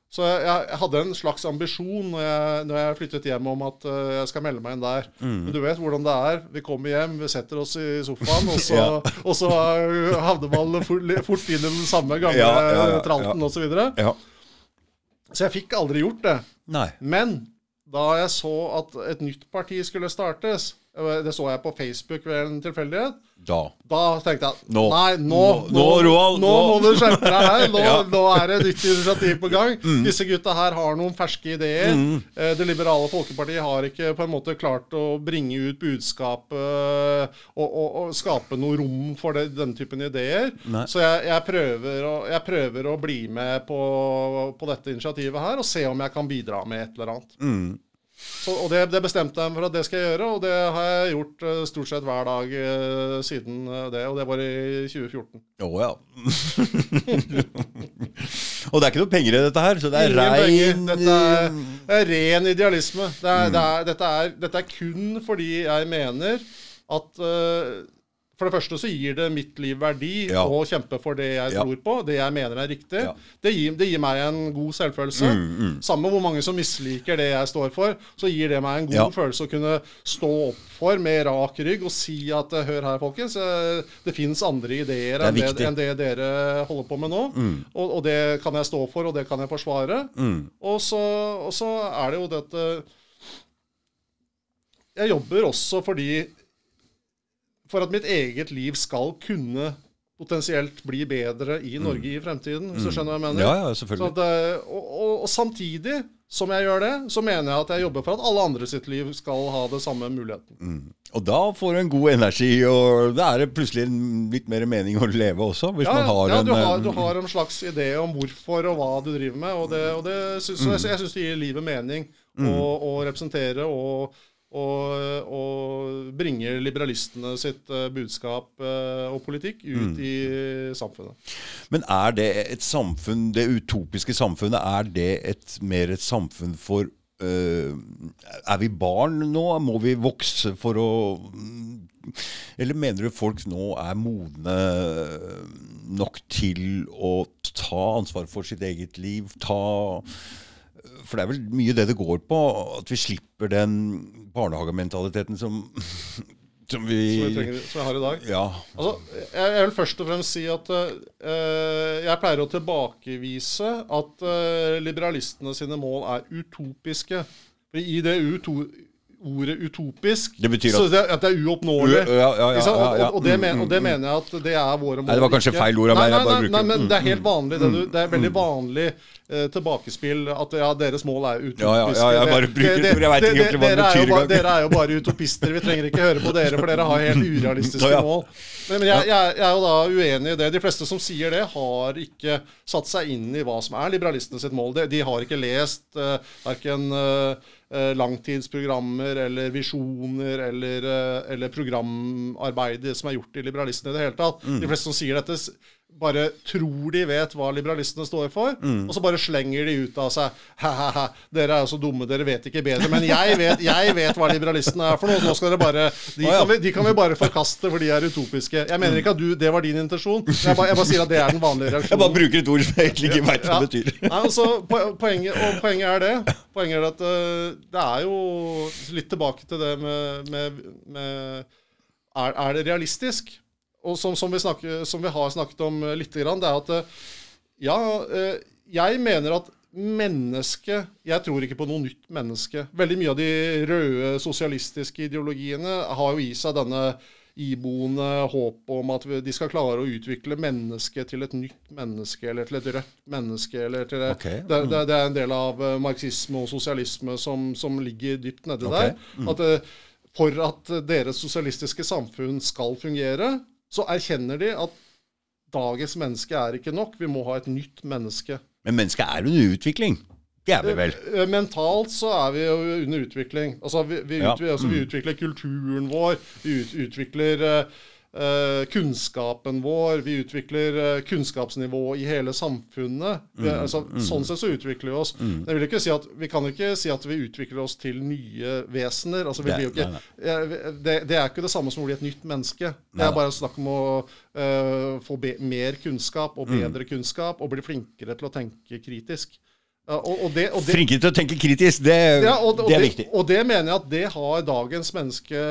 Så jeg, jeg, hadde en slags ambisjon når jeg, når jeg, flyttet hjem om at uh, jeg skal melde meg inn der. Mm. Men du vet hvordan det er. Vi kommer hjem, vi setter oss i sofaen, og så, ja. og så havner man fort, fort inn i den samme gamle ja, ja, tralten ja. osv. Så, videre. så jeg fikk aldri gjort det. Nei. Men da jeg så at et nytt parti skulle startes, det så jeg på Facebook ved en tilfeldighet. Da. da tenkte jeg nå. nei, nå, nå, nå, nå må du skjerpe deg her. Nå, ja. nå, er det et nytt initiativ på gang. Mm. Disse gutta her har noen ferske ideer. Mm. Eh, det liberale folkepartiet har ikke på en måte klart å bringe ut budskapet eh, og, og, og skape noe rom for det, denne typen ideer. Nei. Så jeg, jeg, prøver å, jeg, prøver å, bli med på, på, dette initiativet her og se om jeg kan bidra med et eller annet. Mm. Så, og det, det, bestemte jeg meg for at det skal jeg gjøre, og det har jeg gjort uh, stort sett hver dag uh, siden uh, det. Og det var i 2014. Å oh, ja. og det er ikke noe penger i dette her, så det er rein dette er, det er, ren idealisme. Det er, mm. det er, dette, dette, er, kun fordi jeg mener at for det første så gir det mitt liv verdi ja. å kjempe for det jeg ja. tror på, det jeg mener er riktig. Ja. Det, gir, det, gir, meg en god selvfølelse. Mm, mm. Samme hvor mange som misliker det jeg står for, så gir det meg en god følelse å kunne stå opp for med rak rygg og si at hør her, folkens, eh, det fins andre ideer enn det, enn det, dere holder på med nå. Mm. Og, og, det kan jeg stå for, og det kan jeg forsvare. Mm. Og, så, og så er det jo dette Jeg jobber også fordi for at mitt eget liv skal kunne potensielt bli bedre i mm. Norge mm. i fremtiden, hvis du mm. skjønner hva jeg mener. Ja, ja, selvfølgelig. At, eh, og, og, og, samtidig som jeg gjør det, så mener jeg at jeg jobber for at alle andre sitt liv skal ha det samme muligheten. Mm. Og da får du en god energi, og da er det plutselig litt mer mening å leve også. Hvis ja, man har ja, en, du, har, du har en slags idé om hvorfor og hva du driver med. Og det, og det synes, mm. jeg, jeg syns det gir livet mening mm. å representere og og, og bringer liberalistene sitt uh, budskap uh, og politikk ut mm. i samfunnet. Men er det et samfunn, det utopiske samfunnet, er det et, mer et samfunn for uh, Er vi barn nå? Må vi vokse for å Eller mener du folk nå er modne nok til å ta ansvar for sitt eget liv? Ta for det er vel mye det det går på, at vi slipper den barnehagementaliteten som som vi, som, trenger, som jeg har i dag? Ja. Altså, jeg, jeg, vil først og fremst si at uh, jeg pleier å tilbakevise at uh, liberalistene sine mål er utopiske. For I det uto, ordet utopisk. Det betyr at, det, at det er uoppnåelig. Ja, ja, ja, og, og, det men, og, det mener jeg at det er våre mål. Nei, det var kanskje feil ord av meg. Nei, nei, nei, nei, men det er helt vanlig. Det, det er veldig vanlig eh, tilbakespill at ja, deres mål er utopiske. Ja, jeg bare bruker det, jeg vet ikke hva det betyr engang. Dere er jo bare utopister. Vi trenger ikke høre på dere, for dere har helt urealistiske mål. Men, men jeg, jeg, jeg, er jo da uenig i det. De fleste som sier det, har ikke satt seg inn i hva som er liberalistene sitt mål. De, de har ikke lest uh, verken uh, Eh, langtidsprogrammer eller visjoner eller, eh, eller programarbeidet som er gjort i liberalistene i det hele tatt. Mm. De fleste som sier dette, bare tror de vet hva liberalistene står for, mm. og så bare slenger de ut av seg Ha-ha-ha, dere er jo så dumme, dere vet ikke bedre. Men jeg vet, jeg vet hva liberalistene er for noe. Nå skal dere bare de, kan vi, de kan vi bare forkaste, for de er utopiske. Jeg mener ikke at du, det var din intensjon. Jeg bare, jeg bare sier at det er den vanlige reaksjonen. Jeg bare bruker et ord som jeg egentlig ikke veit hva det betyr. Nei, altså, poenget, og poenget er det. Poenget er at uh, det er jo litt tilbake til det med, med, med er, er det realistisk? Og som, som, vi snakker, som, vi har snakket om eh, litt, det er at eh, ja, eh, jeg mener at mennesket Jeg tror ikke på noe nytt menneske. Veldig mye av de røde sosialistiske ideologiene har jo i seg denne iboende håp om at de skal klare å utvikle mennesket til et nytt menneske, eller til et rødt menneske. eller til okay. det, det, det, er en del av marxisme og sosialisme som, som ligger dypt nedi okay. der. Mm. At for at deres sosialistiske samfunn skal fungere, så erkjenner de at dagens menneske er ikke nok. Vi må ha et nytt menneske. Men mennesket er under utvikling? Det er vi vel? Eh, mentalt så er vi jo under utvikling. Altså, vi, vi, ja. utvikler, altså, vi mm. utvikler kulturen vår. Vi ut, utvikler uh, eh, kunnskapen vår, vi utvikler kunnskapsnivå kunnskapsnivået i hele samfunnet. Vi, altså, Sånn sett så utvikler vi oss. Det vil ikke si at, vi kan ikke si at vi utvikler oss til nye vesener. Altså, vi Nei, blir jo ikke, nei, nei. det, det er ikke det samme som å bli et nytt menneske. Det er bare snakk om å uh, få be mer kunnskap og bedre kunnskap, og bli flinkere til å tenke kritisk. Ja, og, og det, og det, Flinkere til å tenke kritisk, det, ja, og, det er det, viktig. Og det mener jeg at det har dagens menneske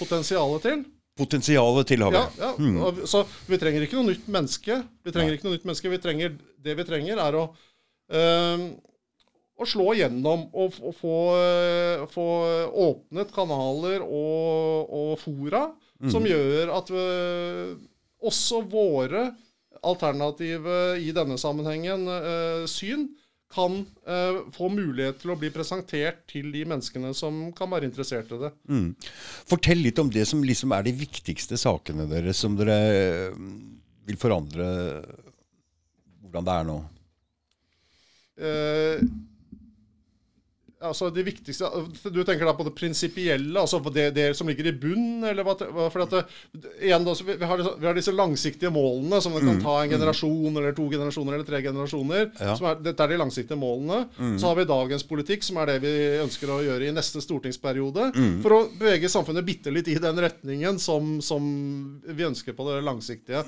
potensialet til. Potensialet til havet. Ja, ja. Mm. så vi trenger ikke noe nytt menneske. Vi trenger ikke noe nytt menneske. Vi trenger, det vi trenger, er å, øh, å slå igjennom og, og få, øh, få åpnet kanaler og, og fora som gjør at øh, også våre alternative i denne sammenhengen øh, syn kan uh, få mulighet til å bli presentert til de menneskene som kan være interessert i det. Mm. Fortell litt om det som liksom er de viktigste sakene deres, som dere eh, vil forandre hvordan det er nå. Eh, altså det viktigste Du tenker da på det prinsipielle, altså på det, det som ligger i bunn? eller hva, for at det, igjen da, så vi, har, vi har disse langsiktige målene som det kan ta en generasjon eller to generasjoner eller tre generasjoner. Ja. Som er, dette er de langsiktige målene. Så har vi dagens politikk, som er det vi ønsker å gjøre i neste stortingsperiode. For å bevege samfunnet bitte litt i den retningen som, som vi ønsker på det langsiktige.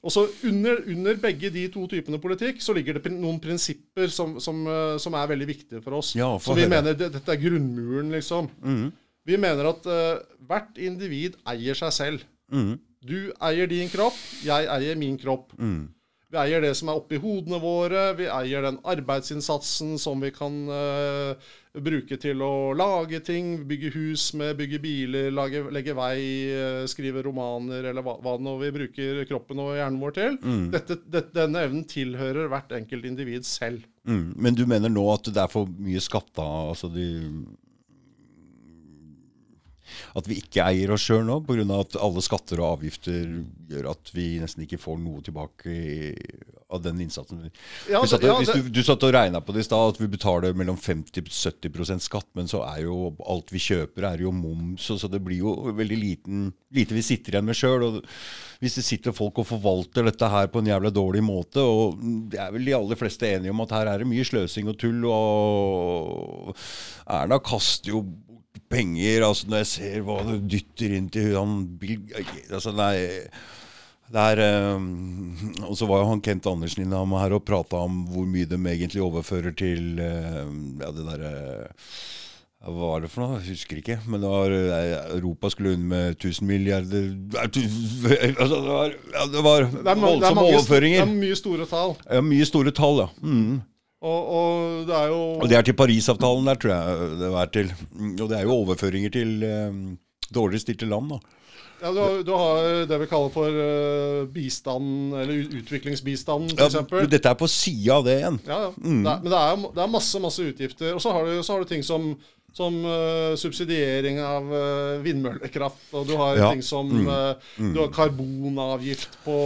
Og så under, under begge de to typene politikk så ligger det noen prinsipper som, som, eh, som er veldig viktige for oss. Ja, for så vi høre. mener det, dette er grunnmuren, liksom. Vi mener at uh, hvert individ eier seg selv. Du eier din kropp, jeg eier min kropp. Vi eier det som er oppi hodene våre, vi eier den arbeidsinnsatsen som vi kan uh, bruke til å lage ting, bygge hus med, bygge biler, lage, legge vei, uh, skrive romaner, eller hva, hva nå vi bruker kroppen og hjernen vår til. Dette, dette, denne evnen tilhører hvert enkelt individ selv. Mm. Men du mener nå at det er for mye skatta, altså de At vi ikke eier oss sjøl nå, pga. at alle skatter og avgifter gjør at vi nesten ikke får noe tilbake av den innsatsen. Ja, Vi satt, ja, hvis det- du, du satt og regna på det i stad, at vi betaler mellom 50-70% skatt, men så er jo alt vi kjøper, er jo moms, og så det blir jo veldig liten, lite vi sitter igjen med sjøl. Hvis det sitter folk og forvalter dette her på en jævla dårlig måte, og det er vel de aller fleste enige om at her er det mye sløsing og tull, og Erna kaster jo penger, altså når jeg ser hva du dytter inn til han Bill altså nei, det er, eh, og så var jo han Kent Andersen innom her og prata om hvor mye de egentlig overfører til uh, ja, det derre uh, Hva var det for noe? Jeg husker ikke. Men det var, Europa skulle unna med 1000 milliarder altså, det var, ja, det var det voldsomme mange, det er mye store tall. Ja, mye store tall, ja. Mm. Og, og det er jo Og det er til Parisavtalen der, tror jeg det er til. Mm, Og det er jo overføringer til eh, dårligere stilte land, da. Ja, du, har, du har det vi kaller for uh, bistand, eller utviklingsbistand, f.eks. Ja, dette er på sida av det igjen. Ja, ja. Det er, men det er, det er masse masse utgifter. Og så har du, så har du ting som, som uh, subsidiering av uh, vindmøllekraft, og du har Ja. ting som eh, Du har karbonavgift på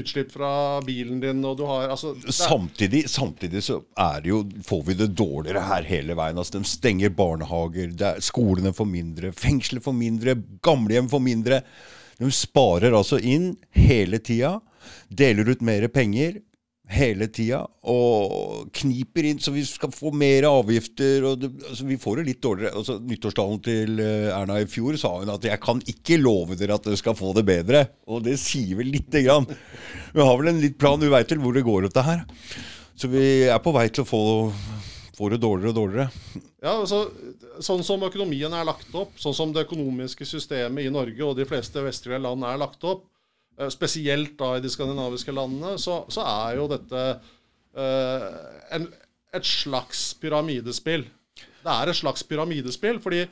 utslipp fra bilen din, og du har altså Samtidig, samtidig så er det jo, får vi det dårligere her hele veien. Altså, de stenger barnehager, er, skolene får mindre, fengsler får mindre, gamlehjem får mindre. De sparer altså inn hele tida, deler ut mer penger hele tida og kniper inn så vi skal få mer avgifter. Og det, altså, vi får det litt dårligere. Altså, nyttårstalen til eh, Erna i fjor sa hun at 'jeg kan ikke love dere at dere skal få det bedre'. Og det sier vel lite grann. Vi har vel en litt plan, vi veit vel hvor det går dette her. Så vi er på vei til å få, få det dårligere og dårligere. Ja, altså, Sånn som økonomien er lagt opp, sånn som det økonomiske systemet i Norge og de fleste vestlige land er lagt opp, spesielt da i de skandinaviske landene, så, så er jo dette uh, en, et slags pyramidespill. Det er et slags pyramidespill, fordi,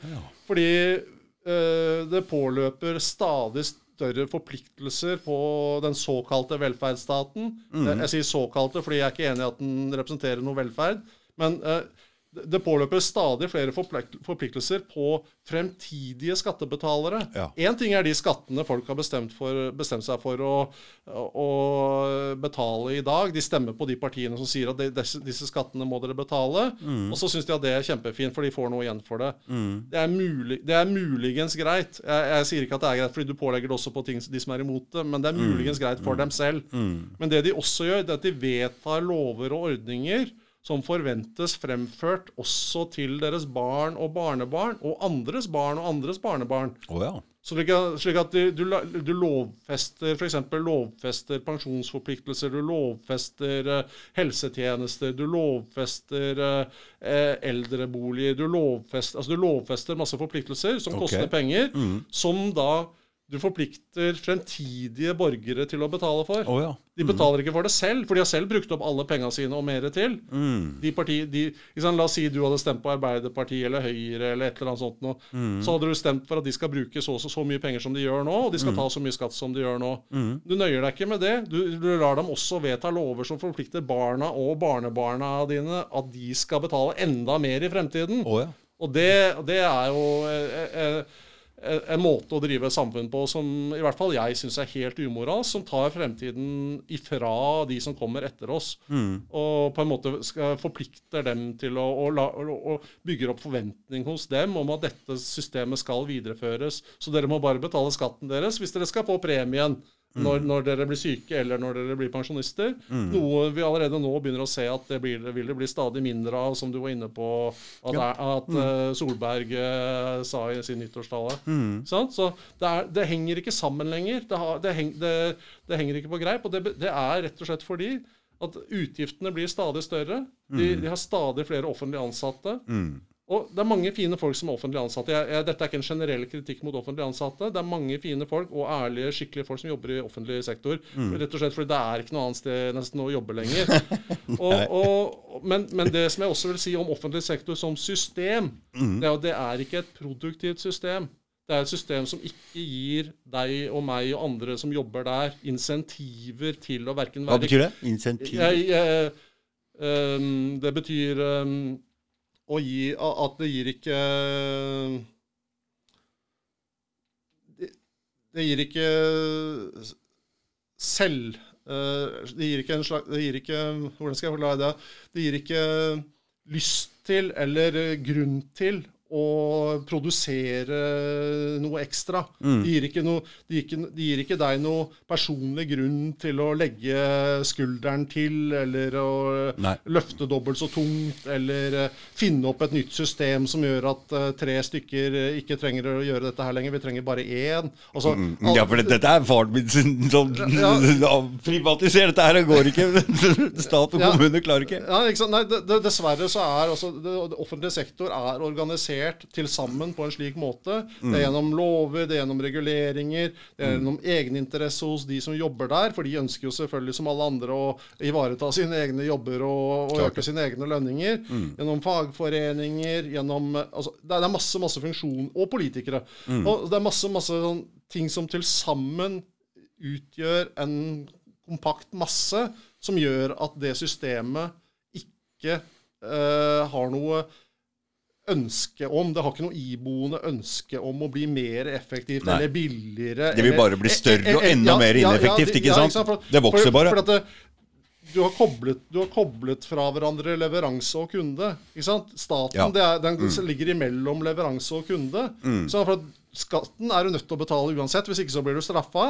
fordi uh, det påløper stadig større forpliktelser på den såkalte velferdsstaten. Mm. Jeg sier såkalte fordi jeg er ikke enig i at den representerer noe velferd. Men eh, det påløper stadig flere forpliktelser på fremtidige skattebetalere. Ja. Ting er de skattene folk har bestemt, for, bestemt seg for å, å betale i dag. De stemmer på de partiene som sier at de, disse, skattene må dere betale. Og så syns de at det er kjempefint, for de får noe igjen for det. Det, er mulig, det er muligens greit. Jeg, jeg sier ikke at det er greit, fordi du pålegger det også på ting, de som er imot det, men det er muligens greit for dem selv. Men det de også gjør, det er at de vedtar lover og ordninger som forventes fremført også til deres barn og barnebarn, og andres barn og andres barnebarn. Å ja. Slik slik at du, du, du lovfester f.eks. lovfester pensjonsforpliktelser, du lovfester eh, helsetjenester, du lovfester eh, eh, eldreboliger, du lovfester, altså du lovfester masse forpliktelser som okay. koster penger, som da du forplikter fremtidige borgere til å betale for. Oh, ja. De betaler ikke for det selv, for de har selv brukt opp alle pengene sine og mer til. De parti, de, sant, la oss si du hadde stemt på Arbeiderpartiet eller Høyre eller et eller annet sånt. Nå. Så hadde du stemt for at de skal bruke så, så, så mye penger som de gjør nå, og de skal ta så mye skatt som de gjør nå. Du nøyer deg ikke med det. Du, du lar dem også vedta lover som forplikter barna og barnebarna dine at de skal betale enda mer i fremtiden. Oh, ja. Og det, det er jo eh, eh, en måte å drive samfunn på som i hvert fall jeg syns er helt umoralsk, som tar fremtiden ifra de som kommer etter oss. Og på en måte skal forplikter dem til å, å, la, å bygger opp forventning hos dem om at dette systemet skal videreføres. Så dere må bare betale skatten deres hvis dere skal få premien. Når, når dere blir syke eller når dere blir pensjonister. Noe vi allerede nå begynner å se at det blir, vil det bli stadig mindre av, som du var inne på at, Ja. at mm. Solberg uh, sa i sin nyttårstale. Sånn? Så det, er, det henger ikke sammen lenger. Det, har, det, heng, det, henger ikke på greip. Og det, det er rett og slett fordi at utgiftene blir stadig større. De, de har stadig flere offentlig ansatte. Og det er mange fine folk som er offentlig ansatte. Jeg, jeg, dette er ikke en generell kritikk mot offentlig ansatte. Det er mange fine folk og ærlige, skikkelige folk som jobber i offentlig sektor. Rett og slett fordi det er ikke noe annet sted nesten å jobbe lenger. og, og, men, men det som jeg også vil si om offentlig sektor som system, det er det er ikke et produktivt system. Det er et system som ikke gir deg og meg og andre som jobber der, insentiver til å verken være Hva betyr det? Insentiver? jeg, jeg, um, det betyr ehm, å gi At det gir ikke Det, det gir ikke selv eh, Det gir ikke en slags Det gir ikke Hvordan skal jeg forklare det? Det gir ikke lyst til eller grunn til å produsere noe ekstra. Mm. Det, gir noe, det, gir det gir ikke deg noe personlig grunn til å legge skulderen til, eller å Nei. løfte dobbelt så tungt, eller eh, finne opp et nytt system som gjør at eh, tre stykker eh, ikke trenger å gjøre dette her lenger. Vi trenger bare én. Altså, Mm, Ja, for dette, dette er faren min sin sånn Ja. Privatiser dette her, det går ikke. Stat og Ja. kommune klarer ikke. Ja, ikke? Nei, det, dessverre så er altså det, det offentlige sektor er organisert til sammen på en slik måte. Det er gjennom lover, det er gjennom reguleringer, det er gjennom egeninteresse hos de som jobber der. For de ønsker jo selvfølgelig som alle andre å ivareta sine egne jobber og, og øke sine egne lønninger. Gjennom fagforeninger, gjennom altså, det, er, masse, masse funksjon. Og politikere. Og det er masse, masse sånn ting som til sammen utgjør en kompakt masse som gjør at det systemet ikke uh, har noe ønske om Det har ikke noe iboende ønske om å bli mer effektivt Nei. eller billigere. Det vil eller- bare bli større og enda ja, mer ja, ja, ineffektivt, ikke sant? For- Det vokser for, bare. For det, du har, koblet, du har koblet fra hverandre leveranse og kunde. Ikke sant? Staten er, den ligger imellom leveranse og kunde. Så for at Skatten er du nødt til å betale uansett, hvis ikke så blir du straffa.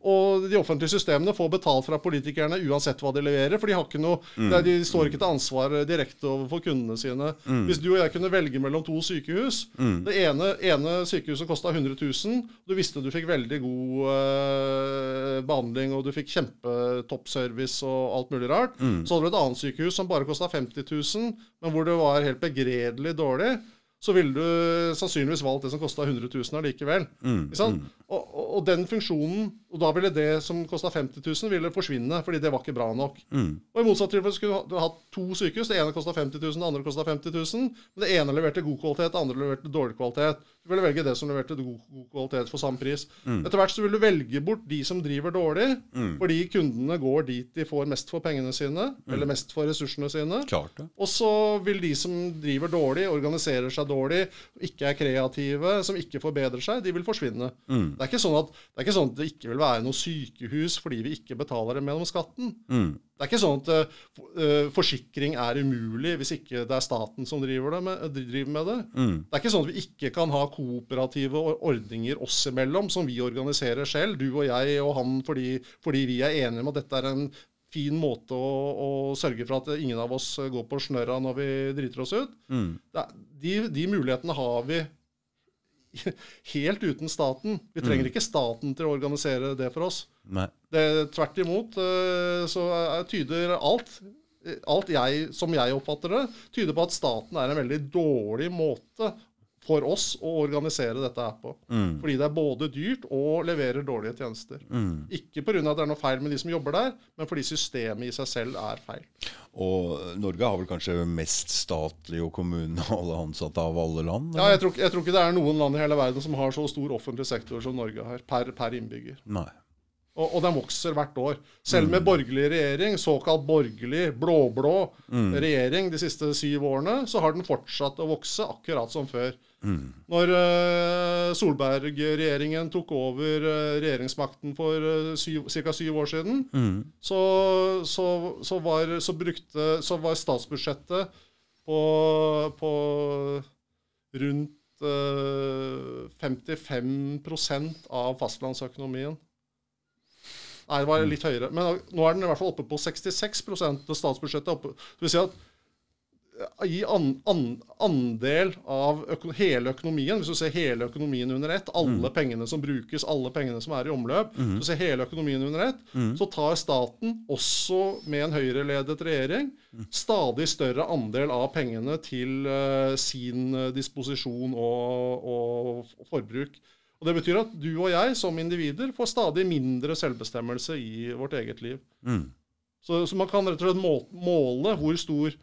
Og de offentlige systemene får betalt fra politikerne uansett hva de leverer, for de, har ikke noe, mm. er- de står ikke til ansvar direkte overfor kundene sine. Hvis du og jeg kunne velge mellom to sykehus Det ene, ene sykehuset kosta 100 000. Du visste du fikk veldig god eh, behandling, og du fikk kjempetoppservice og alt mulig rart. Så hadde du et annet sykehus som bare kosta 50 000, men hvor det var helt begredelig dårlig så ville du sannsynligvis valgt det som kosta 100 000 allikevel. Mm, mm. Og, og, og den funksjonen Og da ville det som kosta 50 000, ville forsvinne, fordi det var ikke bra nok. Og i motsatt tilfelle skulle du ha- ha hatt to sykehus. Det ene kosta 50 000, det andre kosta 50 000. Men det ene leverte god kvalitet, det andre leverte dårlig kvalitet. Du vil velge det som leverte god, god kvalitet for samme pris. Mm. Etter hvert så vil du velge bort de som driver dårlig, fordi kundene går dit de får mest for pengene sine, Mm. eller mest for ressursene sine. Klart det. Og så vil de som driver dårlig, organiserer seg dårlig, ikke er kreative, som ikke forbedrer seg, de vil forsvinne. Mm. Det, er ikke sånn at, det er ikke sånn at det ikke vil være noe sykehus fordi vi ikke betaler dem gjennom skatten. Det er ikke sånn at uh, forsikring er umulig hvis ikke det er staten som driver, det med, driver med det. Mm. Det er ikke sånn at vi ikke kan ha kooperative ordninger oss imellom, som vi organiserer selv, du og jeg og han, fordi, fordi vi er enige om at dette er en fin måte å, å sørge for at ingen av oss går på snørra når vi driter oss ut. Mm. Det de, de mulighetene har vi helt uten staten. Vi trenger ikke staten til å organisere det for oss. Nei. Det, tvert imot eh, så er- tyder alt Alt jeg, som jeg oppfatter det, tyder på at staten er en veldig dårlig måte for oss å organisere dette her på. Mm. Fordi det er både dyrt og leverer dårlige tjenester. Mm. Ikke pga. at det er noe feil med de som jobber der, men fordi systemet i seg selv er feil. Og Norge har vel kanskje mest statlig og alle ansatte av alle land? Ja, jeg tror, jeg tror ikke det er noen land i hele verden som har så stor offentlig sektor som Norge har, per, per innbygger. Nei. Og, og den vokser hvert år. Selv med borgerlig regjering, såkalt borgerlig, blå-blå regjering de siste syv årene, så har den fortsatt å vokse akkurat som før. Når eh, Solberg-regjeringen tok over eh, regjeringsmakten for uh, ca. syv år siden, Mm. så, så, så, var, så, brukte, så var statsbudsjettet på, på rundt eh, 55% av fastlandsøkonomien. Nei, det var litt høyere. Men nå er den i hvert fall oppe på 66 Det statsbudsjettet oppe. Det vil si at eh, i an, an, andel av øko, hele økonomien, hvis du ser hele økonomien under ett, alle pengene som brukes, alle pengene som er i omløp, hvis du ser hele økonomien under ett, så tar staten, også med en høyreledet regjering, stadig større andel av pengene til uh, sin eh, disposisjon og, og forbruk. Og Det betyr at du og jeg som individer får stadig mindre selvbestemmelse i vårt eget liv. Mm. Så, så man kan rett og slett måle hvor stor,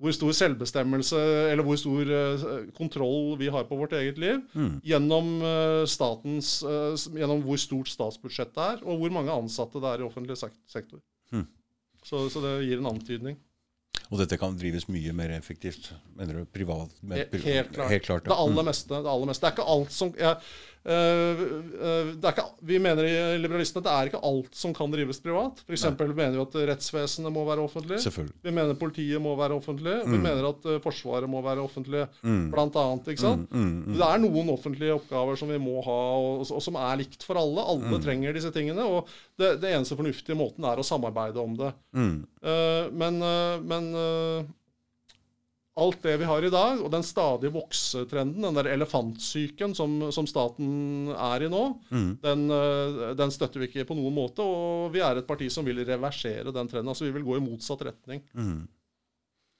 hvor stor selvbestemmelse, eller hvor stor eh, kontroll vi har på vårt eget liv, Mm. gjennom, eh, statens, eh, gjennom hvor stort statsbudsjettet er, og hvor mange ansatte det er i offentlig sektor. Mm. Så, så det gir en antydning. Og dette kan drives mye mer effektivt, mener du? Privat? med Helt klart. Helt klart Det aller meste. Det aller meste. Det er ikke alt som jeg, det er ikke, Vi mener i liberalistene at det er ikke alt som kan drives privat. F.eks. mener vi at rettsvesenet må være offentlig. Mm. Vi mener politiet må være offentlig. Vi mener at øh, Forsvaret må være offentlig, Mm. blant annet. Ikke sant? Mm, mm, Det er noen offentlige oppgaver som vi må ha, og, og som er likt for alle. Alle Mm. trenger disse tingene. Og det, det eneste fornuftige måten er å samarbeide om det. mm. Eh, men uh, men eh, alt det vi har i dag, og den stadig voksetrenden, den der elefantsyken som, som staten er i nå, Mm. den, eh, den støtter vi ikke på noen måte. Og vi er et parti som vil reversere den trenden. Altså vi vil gå i motsatt retning. Mm.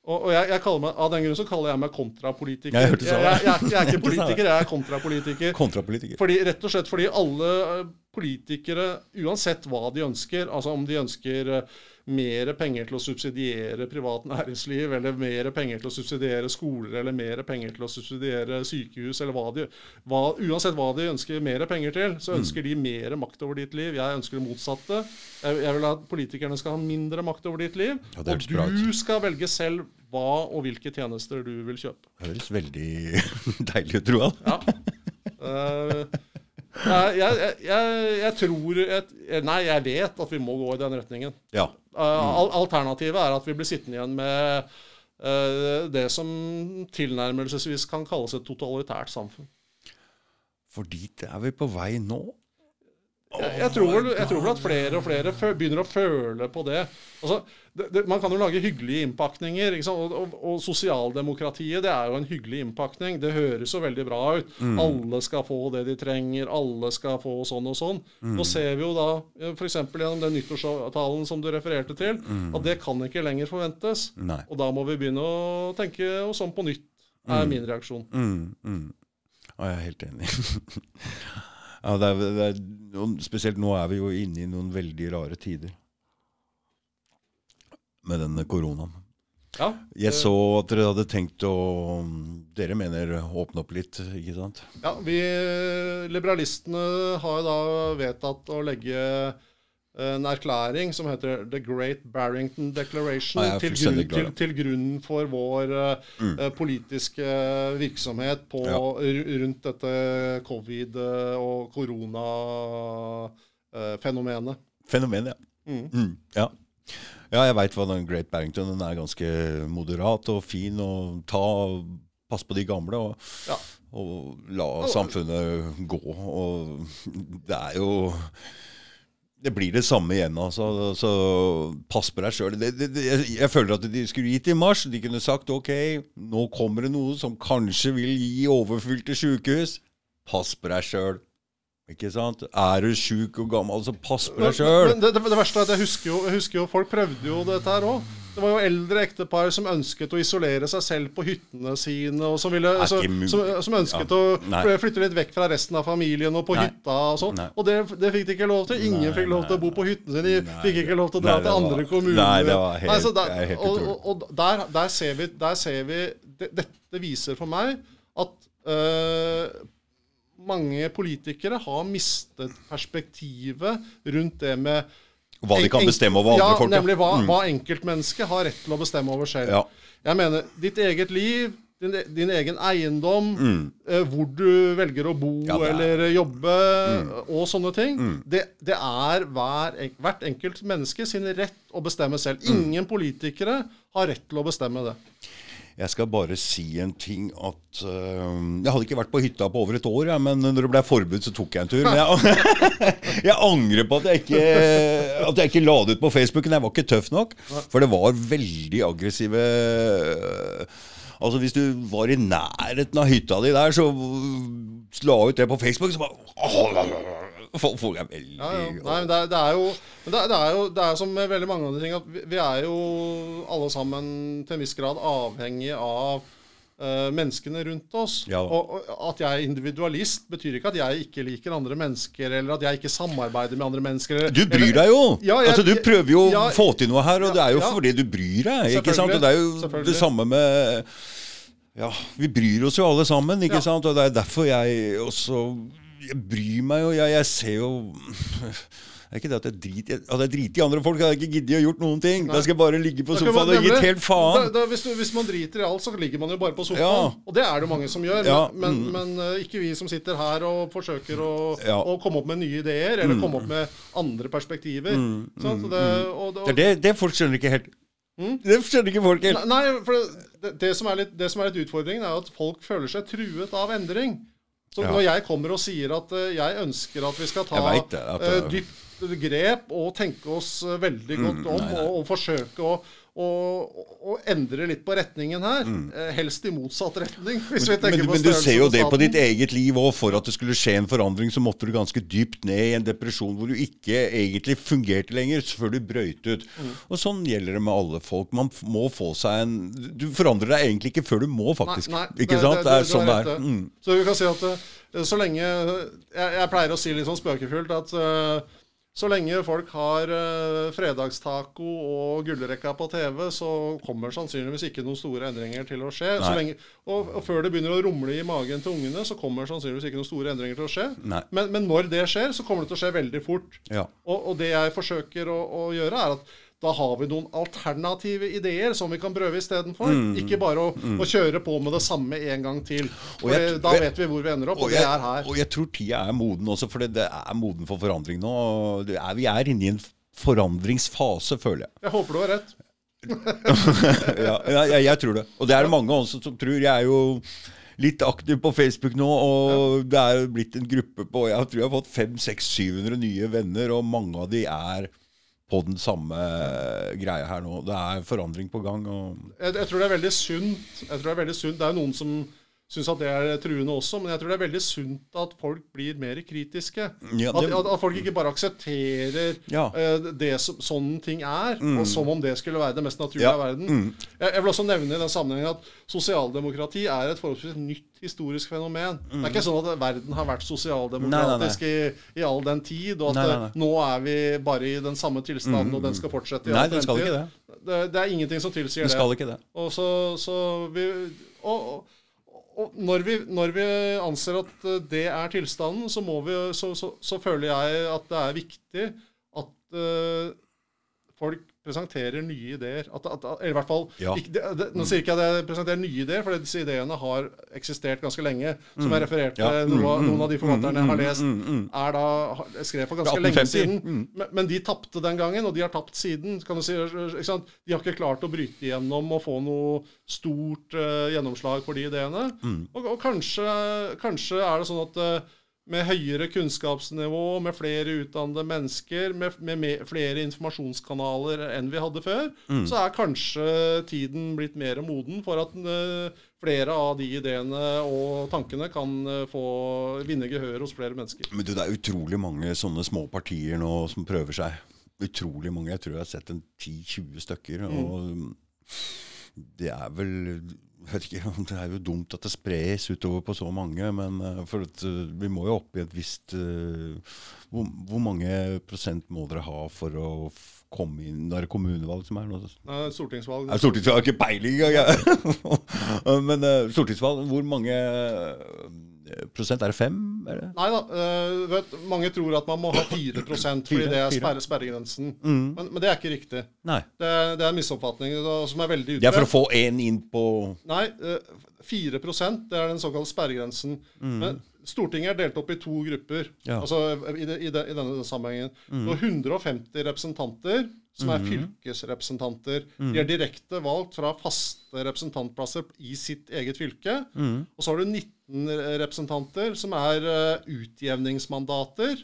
Og, og jeg, jeg kaller meg, Av den grunn så kaller jeg meg kontrapolitiker. Jeg samme. jeg, jeg er ikke politiker, jeg er kontrapolitiker. Kontrapolitiker. Fordi, rett og slett fordi alle eh, politikere, uansett hva de ønsker, altså om de ønsker eh, mer penger til å subsidiere privat næringsliv, eller mer penger til å subsidiere skoler, eller mer penger til å subsidiere sykehus, eller hva de hva, Uansett hva de ønsker mer penger til, så ønsker de mer makt over ditt liv. Jeg ønsker det motsatte. Jeg, jeg vil at politikerne skal ha mindre makt over ditt liv. Ja, og du bra skal velge selv hva og hvilke tjenester du vil kjøpe. Det Høres veldig deilig ut, Roald. Ja. Eh, jeg, jeg, jeg, tror Nei, jeg vet at vi må gå i den retningen. Ja. Mm. alternativet er at vi blir sittende igjen med eh, det som tilnærmelsesvis kan kalles et totalitært samfunn. For dit er vi på vei nå. Jeg, jeg, tror vel, jeg tror vel at flere og flere begynner å føle på det. Altså, det, det. Man kan jo lage hyggelige innpakninger. Og, og, og sosialdemokratiet det er jo en hyggelig innpakning. Det høres jo veldig bra ut. Alle skal få det de trenger. Alle skal få sånn og sånn. Nå ser vi jo da, f.eks. gjennom den nyttårsavtalen som du refererte til, at det kan ikke lenger forventes. Nei. Og da må vi begynne å tenke oss om på nytt, er min reaksjon. Mm, mm. Jeg er helt enig. ja, det er, det er, spesielt nå er vi jo inne i noen veldig rare tider. Med denne koronaen. Ja, Jeg så at dere hadde tenkt å Dere mener åpne opp litt, ikke sant? ja vi liberalistene har jo da vedtatt å legge en erklæring som heter The Great Barrington Declaration er til, grunn, til, til grunnen for vår eh, politiske virksomhet på, Ja. rundt dette covid- eh, og koronafenomenet. Fenomenet, ja. Mm. Mm, ja. ja, jeg veit hva den Great Barrington Den er ganske moderat og fin og ta Pass på de gamle og, Ja. og la samfunnet gå. Og det er jo det blir det samme igjen, altså. Så pass på deg sjøl. Jeg, føler at de skulle gitt i mars. De kunne sagt ok, nå kommer det noe som kanskje vil gi overfylte sjukehus. Pass på deg sjøl. Ikke sant? Er du sjuk og gammel, så pass på deg sjøl. Det, det, det verste er at jeg husker jo, jeg husker jo folk prøvde jo dette her òg. Det var jo eldre ektepar som ønsket å isolere seg selv på hyttene sine, og som, ville, Er så, som, som ønsket Ja. å Nei. flytte litt vekk fra resten av familien og på Nei. hytta og sånn. Og det, det fikk de ikke lov til. Ingen Nei, fikk lov til å bo på hyttene sine. De fikk ikke lov til å dra til andre kommuner. Nei, det var helt- så der, er helt og, og, og der, der ser vi, der ser vi det, Dette viser for meg at øh, mange politikere har mistet perspektivet rundt det med Hva de kan bestemme over andre ja, folk. Nemlig hva, Mm. hva enkeltmennesket har rett til å bestemme over selv. Ja. Jeg mener, ditt eget liv, din, din egen eiendom, Mm. eh, hvor du velger å bo Ja, er- Mm. eller jobbe og sånne ting, det, det er hver, hvert enkelt menneske sin rett å bestemme selv. Mm. Ingen politikere har rett til å bestemme det. Jeg skal bare si en ting at uh, Jeg hadde ikke vært på hytta på over et år, ja, men når det ble forbud, så tok jeg en tur. Men jeg, jeg angrer på at jeg, ikke, at jeg ikke la det ut på Facebooken. Jeg var ikke tøff nok. For det var veldig aggressive Altså Hvis du var i nærheten av hytta di der, så la ut det på Facebook, så bare Folk er veldig Ja, ja. Nei, men det, er, det er jo men det, er- det er jo det er som med veldig mange andre ting at vi, vi er jo alle sammen til en viss grad avhengig av uh, menneskene rundt oss. Ja. Og, og At jeg er individualist, betyr ikke at jeg ikke liker andre mennesker, eller at jeg ikke samarbeider med andre mennesker. Eller, Du bryr deg jo! Ja, jeg- altså Du prøver jo å få til noe her, og det er jo fordi du bryr deg. ikke sant? Og det er jo det samme med Ja, vi bryr oss jo alle sammen, ikke Ja. sant? Og det er derfor jeg også Jeg bryr meg jo. Jeg, jeg ser jo det er ikke det at jeg driter At Hadde jeg driti i andre folk, hadde jeg ikke giddet å gjort noen ting. Da skal jeg bare ligge på sofaen og gitt helt faen. Da, da, hvis, du, hvis man driter i alt, så ligger man jo bare på sofaen. Ja. Og det er det mange som gjør. Ja, Men, mm. men, men eh, ikke vi som sitter her og forsøker å, Ja. å komme opp med nye ideer, eller komme opp med andre perspektiver. Mm. Sånn, det, og, og, Det, det, folk skjønner ikke helt. Det skjønner ikke folk helt. Nei, for det, det, det, som er litt, det som er litt utfordringen, er at folk føler seg truet av endring. Så Ja. når jeg kommer og sier at eh, jeg ønsker at vi skal ta det, at eh, det- dypt grep og tenke oss eh, veldig godt om, Mm, nei, nei. Og, og forsøke å, å, og endre litt på retningen her, Mm. helst i motsatt retning. Hvis vi. Men, tenker men, på men du ser jo det på ditt eget liv òg. For at det skulle skje en forandring, så måtte du ganske dypt ned i en depresjon hvor du ikke egentlig fungerte lenger, før du brøyt ut. Mm. Og sånn gjelder det med alle folk. Man må få seg en Du forandrer deg egentlig ikke før du må, faktisk. Nei, nei, ikke sant? Det, er sånn det er. Mm. Så vi kan si at eh, så lenge jeg, jeg pleier å si litt sånn spøkefullt at eh, så lenge folk har uh, fredagstaco og gullrekka på TV, så kommer sannsynligvis ikke noen store endringer til å skje. Så lenge, og, og før det begynner å rumle i magen til ungene, så kommer sannsynligvis ikke noen store endringer til å skje. Men, men når det skjer, så kommer det til å skje veldig fort. Ja. Og, og det jeg forsøker å, å gjøre, er at da har vi noen alternative ideer som vi kan prøve istedenfor. Mm. Ikke bare å, å kjøre på med det samme en gang til. For jeg- da vet vi hvor vi ender opp, og, Og det jeg, er her. og jeg tror tida er moden også, for det, det er moden for forandring nå. Det er, vi er inne i en forandringsfase, føler jeg. Jeg håper du har rett. ja, ja, jeg, jeg tror det. Og det er det mange også som tror. Jeg er jo litt aktiv på Facebook nå, og det er jo blitt en gruppe på Jeg tror jeg har fått 500-700 nye venner, og mange av de er på den samme greia her nå. Det er forandring på gang. Jeg, jeg tror det er veldig sunt. Jeg tror Det er veldig sunt. Det er noen som, syns at det er truende også, men jeg tror det er veldig sunt at folk blir mer kritiske. Ja, det- at, at folk ikke bare aksepterer Ja. uh, det som sånne ting er, og som om det skulle være det mest naturlige Ja. av verden. Mm. Jeg, jeg vil også nevne i den sammenhengen at sosialdemokrati er et forholdsvis nytt historisk fenomen. Det er ikke sånn at verden har vært sosialdemokratisk I, i all den tid, og at Nei, nei, nei. eh, nå er vi bare i den samme tilstanden, og den skal fortsette i Nei, all den skal fremtid. ikke det. Det, det er ingenting som tilsier Det det. skal ikke det. Og så, så vi og, og, og når, vi, når vi anser at eh, det er tilstanden, så, vi, så, så, så føler jeg at det er viktig at uh, folk presenterer nye ideer. At, at, eller i hvert fall Ja. ikke, det, det, Nå sier ikke jeg at jeg presenterer nye ideer, for disse ideene har eksistert ganske lenge. Som jeg refererte Ja. noe, Mm, noen av de forfatterne jeg har lest, mm, mm. er da skrev for ganske lenge siden. Mm. Men, men de tapte den gangen, og de har tapt siden. kan du si? De har ikke klart å bryte igjennom og få noe stort uh, gjennomslag for de ideene. Mm. Og, og kanskje, kanskje er det sånn at eh, med høyere kunnskapsnivå, med flere utdannede mennesker, med, med, med flere informasjonskanaler enn vi hadde før, Mm. så er kanskje tiden blitt mer moden for at eh, flere av de ideene og tankene kan eh, få vinne gehør hos flere mennesker. Men du, det er utrolig mange sånne små partier nå som prøver seg. Utrolig mange. Jeg tror jeg har sett en 10-20 stykker. Og det er vel vet ikke, Det er jo dumt at det spres utover på så mange, men eh, for at, eh, vi må jo opp i et visst eh, hvor, hvor mange prosent må dere ha for å komme inn Da er det kommunevalg som er nå? Stortingsvalg. Er stortingsvalg? Ikke peiling engang! jeg. Men stortingsvalg, hvor mange prosent? Er det fem? Er det? Nei da. Uh, vet, mange tror at man må ha 4 fordi det er sperre, sperregrensen. Mm. Men, men det er ikke riktig. Det, det er en misoppfatning da, som er veldig Det er for å få én inn på Nei, øh, 4 det er den såkalte sperregrensen. Men Stortinget er delt opp i to grupper Mm. Ja. Mm. altså i, de, i, de, i denne sammenhengen. Mm. har 150 representanter som er fylkesrepresentanter. Mm. De er direkte valgt fra faste representantplasser i sitt eget fylke. Mm. Og så har du 19 representanter som er uh, utjevningsmandater.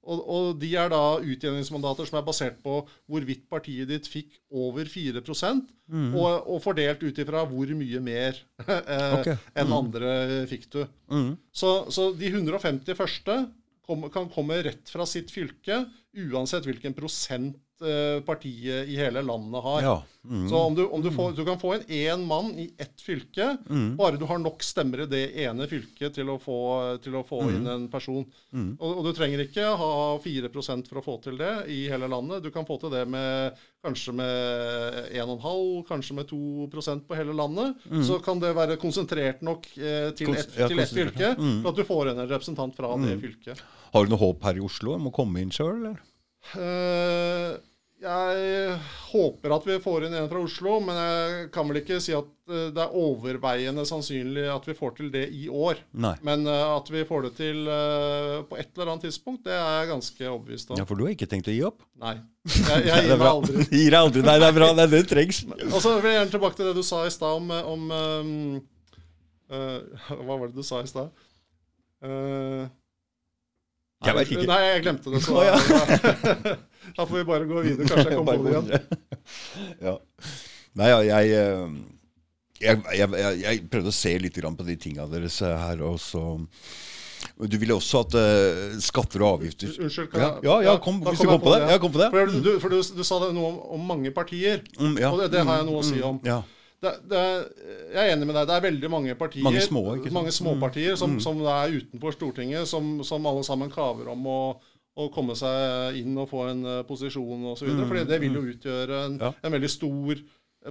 Og, og de er da utjevningsmandater som er basert på hvorvidt partiet ditt fikk over 4 Mm. og, og fordelt ut ifra hvor mye mer okay. enn enn andre fikk du. Mm. Så, så de 150 første kom, kan komme rett fra sitt fylke, uansett hvilken prosent eh, partiet i hele landet har. Ja. Mm. Så om, du, om du, får, du kan få inn én mann i ett fylke, Mm. bare du har nok stemmer i det ene fylket til å få, til å få Mm. inn en person. Og, og du trenger ikke ha 4% for å få til det i hele landet. Du kan få til det med kanskje med 1,5, kanskje med 2% på hele landet. Så kan det være konsentrert nok eh, til Mm. Ett ja, til ett fylke. Mm. for at du får inn en representant fra det fylket. Har du noe håp her i Oslo om å komme inn sjøl, eller? Eh, jeg håper at vi får inn en fra Oslo, men jeg kan vel ikke si at eh, det er overveiende sannsynlig at vi får til det i år. Nei. Men eh, at vi får det til eh, på et eller annet tidspunkt, det er jeg ganske overbevist om. Ja, For du har ikke tenkt å gi opp? Nei. Jeg, jeg gir meg aldri. Gir deg aldri. Nei, det er bra. Det er det trengs. Og så vil jeg gjerne tilbake til det du sa i stad om, om um, uh, Hva var det du sa i stad? Eh, Jeg vet ikke. Nei, jeg glemte det. Så ja. da får vi bare gå videre. Kanskje jeg kommer på det igjen. ja. Nei, ja, jeg, eh, jeg, jeg, jeg, jeg prøvde å se litt på de tinga deres eh, her, og så Du ville også at uh, skatter og avgifter Unnskyld, kan Ja, jeg ja, ja kom, ja, hvis du kom på det. det. Ja, kom på det. For, du, for du, du sa det noe om, om mange partier, Mm, ja. og det, det har jeg noe å si om. Ja. Det, det, jeg er enig med deg. Det er veldig mange partier, Mange små, mange småpartier som, som er utenfor Stortinget, som, som alle sammen kaver om å, å komme seg inn og få en eh, posisjon osv. Mm, For det vil jo utgjøre en, Ja. en veldig stor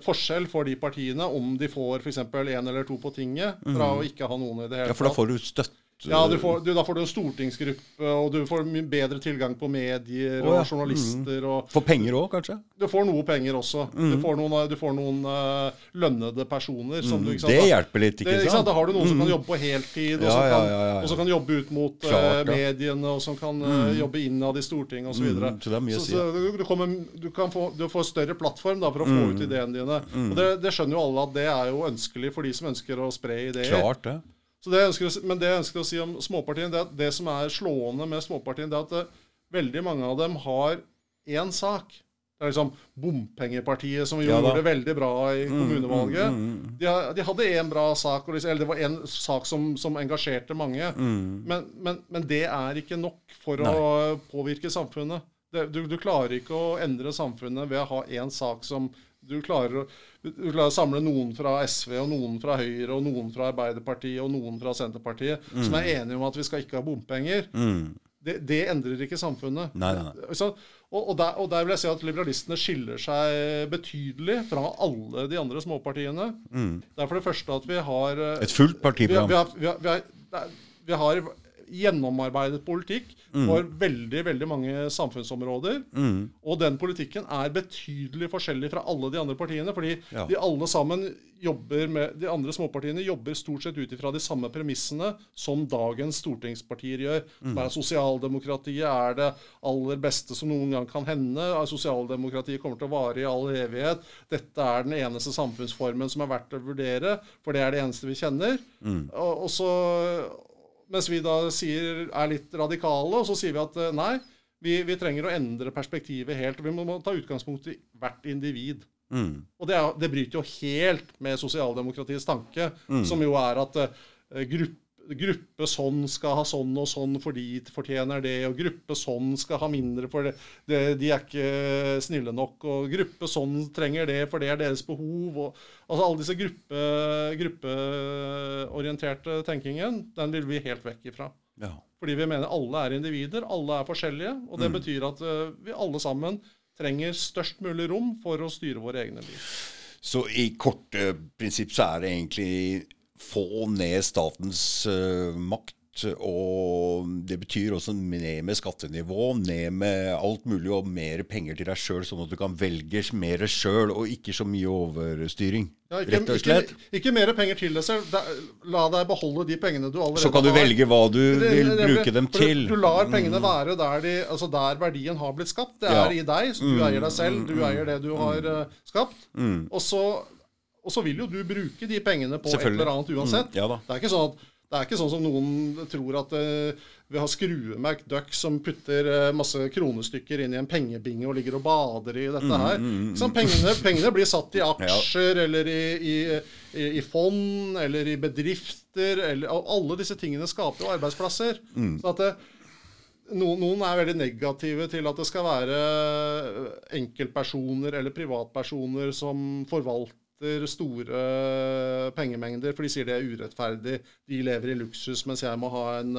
forskjell for de partiene om de får f.eks. én eller to på tinget, fra å ikke ha noen i det hele ja, for da får du støtte. Ja, du får, du, da får du en stortingsgruppe, og du får mye bedre tilgang på medier oh, ja. og journalister. og får penger òg, kanskje? Du får noe penger også. Du får noen, du får noen uh, lønnede personer. Som du, ikke sant, Mm, Det hjelper litt, det, ikke ikke sant? sant? Da har du noen som kan jobbe på heltid, og, Ja, som kan, ja, og som kan jobbe ut mot Klart, ja. mediene, og som kan uh, jobbe innad i Stortinget osv. Mm, så det er mye å så, si, så du, du, kommer, du, kan få, du får større plattform da, for å få Mm. ut ideene dine. Og det, det skjønner jo alle at det er jo ønskelig for de som ønsker å spre ideer. Klart det. Så det å men det jeg ønsker å si om småpartiene, det, det som er slående med småpartiene, det er at det, veldig mange av dem har én sak. Det er liksom Bompengepartiet som Ja gjorde det veldig bra i kommunevalget. mm, mm. De, de hadde én bra sak, liksom- eller det var en sak som, som engasjerte mange. Mm. Men, men, men det er ikke nok for å påvirke samfunnet. Det, du, du klarer ikke å endre samfunnet ved å ha én sak som du klarer, du klarer å samle noen fra SV, og noen fra Høyre, og noen fra Arbeiderpartiet og noen fra Senterpartiet som er enige om at vi skal ikke ha bompenger. Mm. Det, det endrer ikke samfunnet. Nei, nei, nei. Så, og, og, der, og der vil jeg si at liberalistene skiller seg betydelig fra alle de andre småpartiene. Det er for det første at vi har eh, Et fullt partiprogram. vi, har, vi, har, vi, vi har gjennomarbeidet politikk for veldig veldig mange samfunnsområder. Mm. Og den politikken er betydelig forskjellig fra alle de andre partiene. Fordi Ja. de alle sammen jobber med, de andre småpartiene jobber stort sett ut ifra de samme premissene som dagens stortingspartier gjør. Som er at Sosialdemokratiet er det aller beste som noen gang kan hende. Sosialdemokratiet kommer til å vare i all evighet. Dette er den eneste samfunnsformen som er verdt å vurdere, for det er det eneste vi kjenner. Og, og så, mens vi da sier, er litt radikale, og så sier vi at eh, nei, vi, vi trenger å endre perspektivet helt. Vi må, må ta utgangspunkt i hvert individ. Mm. Og det, er, det bryter jo helt med sosialdemokratiets tanke, som jo er at uh, gruppe, gruppe sånn skal ha sånn og sånn for de fortjener det, og gruppe sånn skal ha mindre for det, det, de er ikke snille nok, og gruppe sånn trenger det, for det er deres behov. Og, altså Alle disse gruppe, gruppeorienterte tenkingen, den vil vi helt vekk ifra. Ja. Fordi vi mener alle er individer, alle er forskjellige. Og det betyr at eh, vi alle sammen trenger størst mulig rom for å styre våre egne liv. Så i korte prinsipp så er det egentlig få ned statens uh, makt. Og det betyr også ned med skattenivå, ned med alt mulig og mer penger til deg sjøl, sånn at du kan velge mer sjøl og ikke så mye overstyring. Ja, ikke, Rett og slett. Ikke, ikke mer penger til deg selv. La deg beholde de pengene du allerede har. Så kan du velge hva du vil bruke dem til. du-. Mm. Du lar pengene være der, de, altså der verdien har blitt skapt. Det Ja. er i deg. Så du eier deg selv. Du eier det du har eh, skapt. Og, så, og så vil jo du bruke de pengene på et eller annet uansett. Mm, ja. Det er ikke sånn at det er ikke sånn som noen tror at uh, vi har skruemerk Duck som putter uh, masse kronestykker inn i en pengebinge og ligger og bader i dette Mm, her. Ikke sant? Pengene, pengene blir satt i aksjer eller i, i, i, i fond eller i bedrifter. Eller, og alle disse tingene skaper jo arbeidsplasser. Mm. Så at det, noen, noen er veldig negative til at det skal være enkeltpersoner eller privatpersoner som forvalter store pengemengder, for de sier det er urettferdig. De lever i luksus, mens jeg må ha en,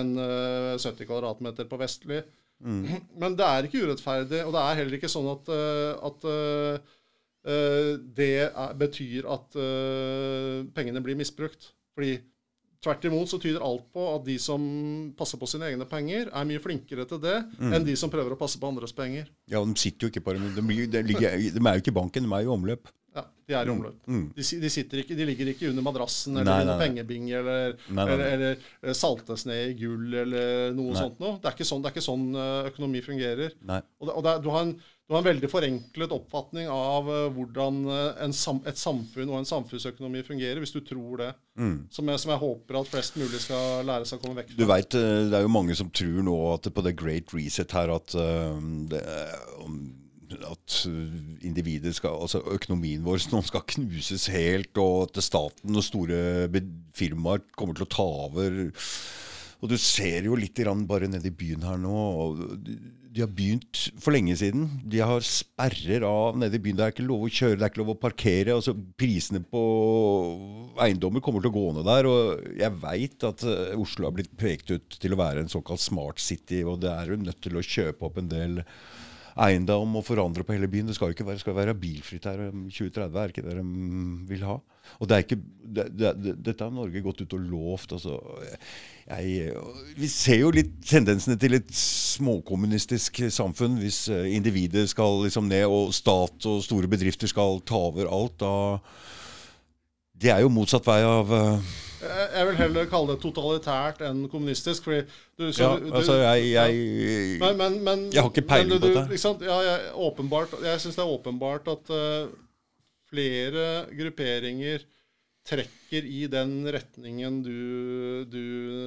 en eh, 70 kvadratmeter på Vestli. Men det er ikke urettferdig, og det er heller ikke sånn at, eh, at eh, eh, det er, betyr at eh, pengene blir misbrukt. Fordi Tvert imot så tyder alt på at de som passer på sine egne penger, er mye flinkere til det enn de som prøver å passe på andres penger. Ja, de sitter jo ikke på dem. De, de, ligger, de er jo ikke i banken, de er jo i omløp. Ja, De er i omløp. De, de, ikke, de ligger ikke under madrassen eller Nei, under pengebinge eller, eller, eller eh, saltes ned i gull eller noe Nei. sånt noe. Det er ikke sånn, det er ikke sånn eh, økonomi fungerer. Nei. Og, det, og det, du, har en, du har en veldig forenklet oppfatning av eh, hvordan en sam, et samfunn og en samfunnsøkonomi fungerer, hvis du tror det. Som, jeg, som jeg håper at flest mulig skal lære seg å komme vekk Du vet, Det er jo mange som tror nå at på the great reset her at, eh, det, om- at individet skal, altså økonomien vår nå skal knuses helt, og at staten og store firmaer kommer til å ta over. Og du ser jo litt bare nede i byen her nå. de har begynt for lenge siden. De har sperrer av nede i byen. Det er ikke lov å kjøre, det er ikke lov å parkere. altså Prisene på eiendommer kommer til å gå ned der. Og jeg veit at eh, Oslo har blitt pekt ut til å være en såkalt smart city, og det er jo nødt til å kjøpe opp en del eiendom og forandre på hele byen. Det skal jo ikke være, skal være bilfritt her om 2030, er ikke det de vil ha? Og det er ikke, det, det, det, Dette har Norge gått ut og lovt. altså. Jeg, vi ser jo litt tendensene til et småkommunistisk samfunn hvis eh, individet skal liksom ned, og stat og store bedrifter skal ta over alt. da Det er jo motsatt vei av eh, Jeg, vil heller kalle det totalitært enn kommunistisk. fordi du, så, Ja, du- altså jeg, jeg Men, men, men, Jeg har ikke peiling på dette. Ja, jeg, åpenbart, jeg syns det er åpenbart at uh, flere grupperinger trekker i den retningen du, du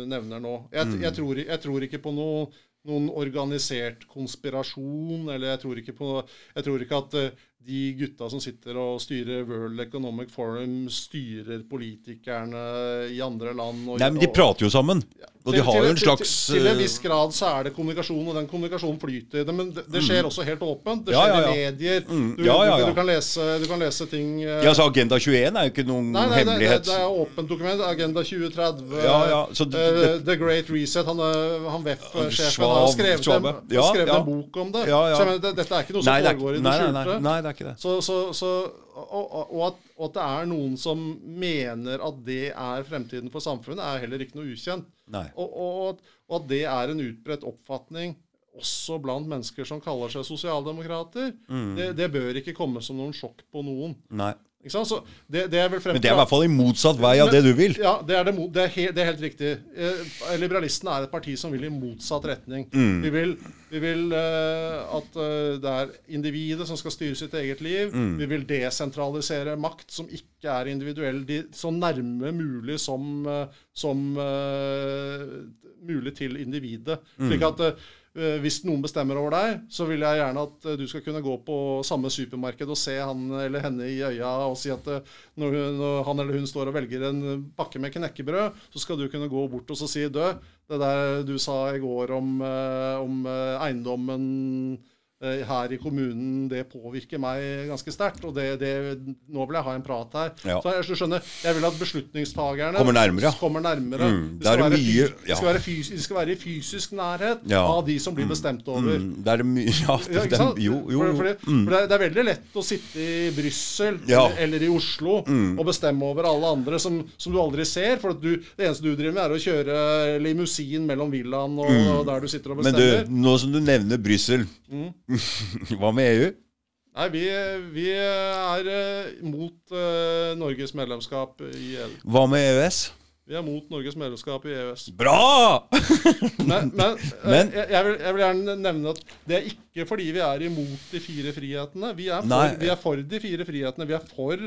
nevner nå. Jeg, Mm. jeg, tror, jeg tror ikke på noe noen organisert konspirasjon, eller jeg tror ikke på Jeg tror ikke at eh, de gutta som sitter og styrer World Economic Forum, styrer politikerne i andre land. Og, Nei, men de prater jo sammen. Og de har jo en slags til, til en eh, viss grad så er det kommunikasjon, og den kommunikasjonen flyter. Men det, det skjer også helt åpent. Det skjer ja, ja. i medier. Mm, Du, du, du, kan lese, du kan lese ting eh, Ja, så Agenda 21 er jo ikke noen Nei, nei, det, det, hemmelighet. det er åpent dokument. Agenda 2030. Ja, ja, så det- det- The Great Reset. Han, han VEF-sjefen har skrevet, en, ja, skrevet en bok om det. Ja, ja. Så jeg mener, det, dette er ikke noe som Nei, foregår i det skjulte. nei, det er ikke det. Så, så, så, og, og, at, og at det er noen som mener at det er fremtiden for samfunnet, er heller ikke noe ukjent. Og, og, at det er en utbredt oppfatning også blant mennesker som kaller seg sosialdemokrater, Mm. det, det bør ikke komme som noen sjokk på noen. Nei. Ikke sant? Så det, det er vel frem Men det er i hvert fall i motsatt vei av det du vil. Ja, det er, det, det er, helt, er helt riktig. Eh, Liberalistene er et parti som vil i motsatt retning. Mm. Vi vil, vi vil uh, at uh, det er individet som skal styre sitt eget liv. Mm. Vi vil desentralisere makt som ikke er individuell, de, så nærme mulig som, uh, som mulig til individet. Mm. Slik at hvis noen bestemmer over deg, så vil jeg gjerne at eh, du skal kunne gå på samme supermarked og se han eller henne i øya og si at eh, når, hun, når han eller hun står og velger en pakke med knekkebrød, så skal du kunne gå bort og si dø, det der du sa i går om, eh, om eh, eiendommen eh, her i kommunen, det påvirker meg ganske sterkt. Og det, det, nå vil jeg ha en prat her. Ja. Så jeg, skjønner, jeg vil at beslutningstagerne Kommer nærmere, kommer nærmere. Mm, Det, skal mye- fys- ja. skal fysisk, de skal være i fysisk nærhet Ja. av de som blir bestemt over. Mm, det er mye Ja, det sant? jo, jo. For, fordi, Mm. for det, er, veldig lett å sitte i Brussel eller, eller i Oslo Mm. og bestemme over alle andre som, som du aldri ser. For at du, det eneste du driver med, er å kjøre limousin mellom villaen og, og der du sitter og bestemmer. Men du, nå som du nevner Brussel, Mm. hva med EU? Nei, vi, vi er eh, mot uh, Norges medlemskap i EU. Hva med EØS? Vi er mot Norges medlemskap i EØS. Bra! Men, men, eh, Men- jeg, jeg, vil, jeg vil gjerne nevne at det er ikke fordi vi er imot de fire frihetene. Vi er for, vi er for de fire frihetene. Vi er for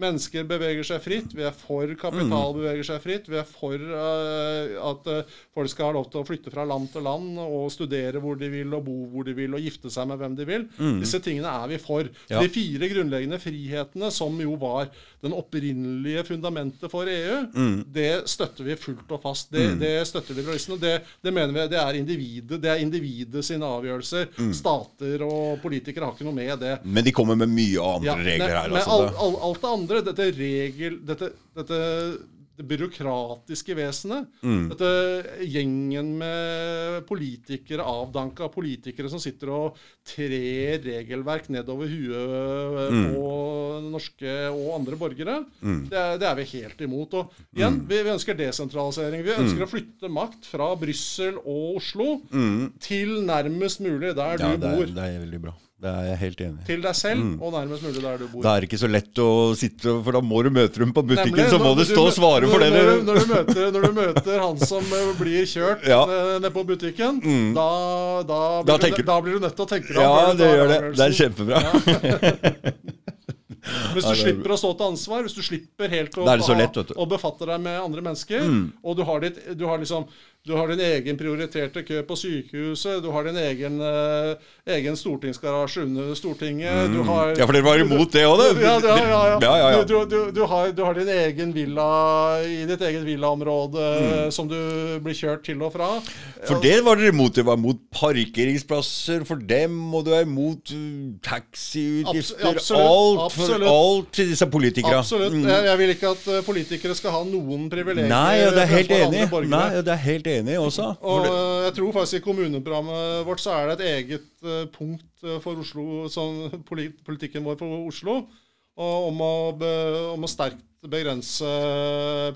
mennesker beveger seg fritt. Vi er for kapital Mm. beveger seg fritt. Vi er for uh, at uh, folk skal ha lov til å flytte fra land til land og studere hvor de vil, og bo hvor de vil, og gifte seg med hvem de vil. Disse tingene er vi for. Mm. Ja. De fire grunnleggende frihetene, som jo var den opprinnelige fundamentet for EU, Mm. det støtter vi fullt og fast. Det, det støtter liberalistene. Det, det mener vi det er individet, det er individet sine avgjørelser. Mm. Stater og politikere har ikke noe med det. Men de kommer med mye andre Ja, regler her. men Altså. all, alt, alt det andre, dette regel... Dette, dette det byråkratiske vesenet. Mm. Dette gjengen med politikere, avdanka politikere som sitter og trer regelverk nedover huet Mm. på norske og andre borgere, det, er, det er vi helt imot. Og igjen, Mm. vi, vi ønsker desentralisering. Vi ønsker å flytte makt fra Brussel og Oslo til nærmest mulig der Mm. Ja, du det, er, bor. det er veldig bra. Det er jeg helt enig i. Til deg selv, Mm. og nærmest mulig der du bor. Da er det ikke så lett å sitte For da må du møte dem på butikken, Nemlig, så må du stå og svare for det. Når, når, du møter, når du møter han som eh, blir kjørt Ja. eh, ned på butikken, da, da, blir Da du, da blir du nødt til å tenke deg om Ja, det gjør det. Det er kjempebra. kjempebra. Hvis du er- slipper å stå til ansvar, hvis du slipper helt å, lett. Mm. å befatte deg med andre mennesker, og du har, ditt, du har liksom du har din egen prioriterte kø på sykehuset, du har din egen, eh, egen stortingsgarasje under Stortinget du har, Mm. Ja, for dere var imot det òg, det? Ja, ja, ja. ja. Ja. Du, du, du, har, du har din egen villa i ditt eget villaområde som du blir kjørt til og fra. Mm. For det var dere imot. Dere var imot parkeringsplasser for dem, og du er imot uh, taxiutgifter. Abs- absolutt, Alt absolutt. alt til disse politikere. Absolutt. Jeg, jeg vil ikke at eh, politikere skal ha noen privilegier. Nei, jeg det er helt enig. Nei, det er helt enig også. Og jeg tror faktisk i kommuneprogrammet vårt så er det et eget eh, punkt eh, for Oslo, sånn politikken vår for Oslo, og om å, om å sterkt begrense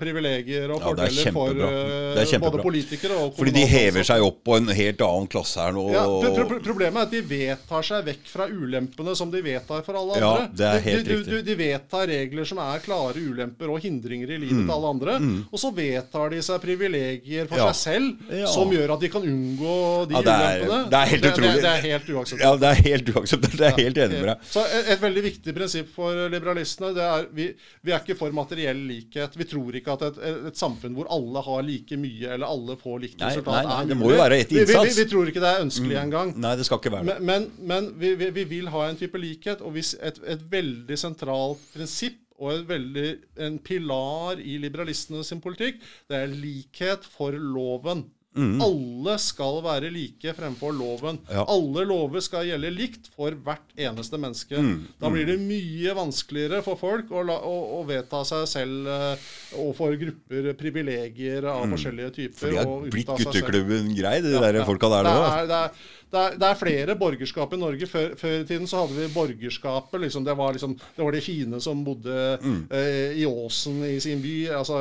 privilegier og Ja, fordeler for eh, både politikere og fordi de hever seg opp på en helt annen klasse her nå. Ja, pro pro problemet er at de vedtar seg vekk fra ulempene som de vedtar for alle andre. Ja, det er helt de, de, de, de vedtar regler som er klare ulemper og hindringer i livet til alle andre. Og så vedtar de seg privilegier for Mm. Ja. seg selv som gjør at de kan unngå de det er- ulempene. det er helt utrolig. Det, det er helt uakseptabelt. Ja, det er helt uakseptabelt. Det er helt enig med deg. Så et, et veldig viktig prinsipp for liberalistene det er vi, vi er ikke for materiell likhet. Vi tror ikke at et, et samfunn hvor alle har like mye, eller alle får likt Nei, resultat, nei, nei, er det må jo være et Vi, vi, vi. Mm. vi tror ikke det er ønskelig engang. Nei, det skal ikke være det. Men, men, men vi, vi, vi vil ha en type likhet, og hvis et, et veldig sentralt prinsipp og et veldig, en pilar i liberalistene sin politikk, det er likhet for loven. Alle skal være like fremfor loven. Ja. Alle lover skal gjelde likt for hvert eneste menneske. Da blir det mye vanskeligere for folk å, la, å, å vedta seg selv eh, og for grupper privilegier av forskjellige typer. For de har blitt gutteklubben grei, de Ja, der ja. folka der nå. det, det, er, det er flere borgerskap i Norge. Før, før i tiden så hadde vi borgerskapet. Liksom, det, var liksom, det var de fine som bodde Mm. eh, i Åsen i sin by. Altså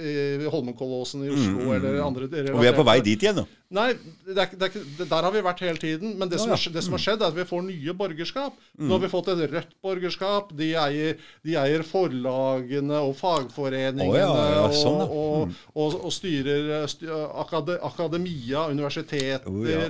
i Holmenkollåsen i Oslo eller andre Mm, Og vi er på vei dit igjen nå. Nei, det er, det er, det, der har vi vært hele tiden. Men det, som, Ja, har skjedd- det som har skjedd, er at vi får nye borgerskap. Nå har vi fått et rødt borgerskap. De eier, de eier forlagene og fagforeningene Oh, ja, sånn, og, og, og, og styrer styr, akade, akademia, universiteter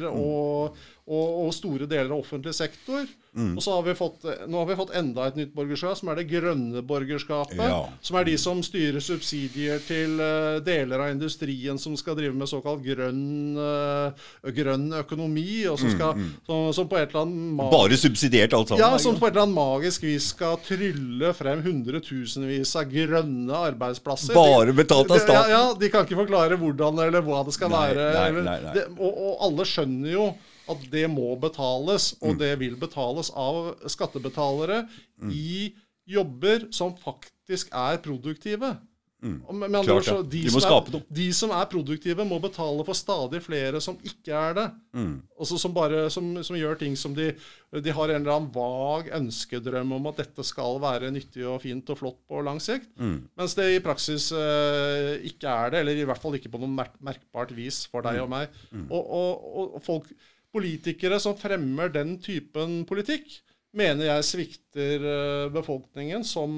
Oh. Mm. og store deler av offentlig sektor. Mm. Og så har vi fått, nå har vi fått enda et nytt borgerskap, som er det grønne borgerskapet. Ja. Som er de som styrer subsidier til uh, deler av industrien som skal drive med såkalt grønn, uh, grønn økonomi, og som, skal, som, som på et eller annet ma- Mm, Bare subsidiert alt sammen. ja, som på et eller annet magisk vis skal trylle frem hundretusenvis av grønne arbeidsplasser. Bare betalt av de- staten. Ja, ja, De kan ikke forklare hvordan eller hva det skal Nei, være. nei, eller, nei, eller, Det, og, og alle skjønner jo at det må betales, Mm. og det vil betales av skattebetalere Mm. i jobber som faktisk er produktive. Mm. Mm. Klart ja. de, som er, de som er produktive, må betale for stadig flere som ikke er det. Mm. Altså som, bare, som, som gjør ting som de De har en eller annen vag ønskedrøm om at dette skal være nyttig og fint og flott på lang sikt. Mm. Mens det i praksis eh, ikke er det, eller i hvert fall ikke på noe merk merkbart vis for deg og meg. Og, og, og folk, politikere som fremmer den typen politikk, mener jeg svikter eh, befolkningen som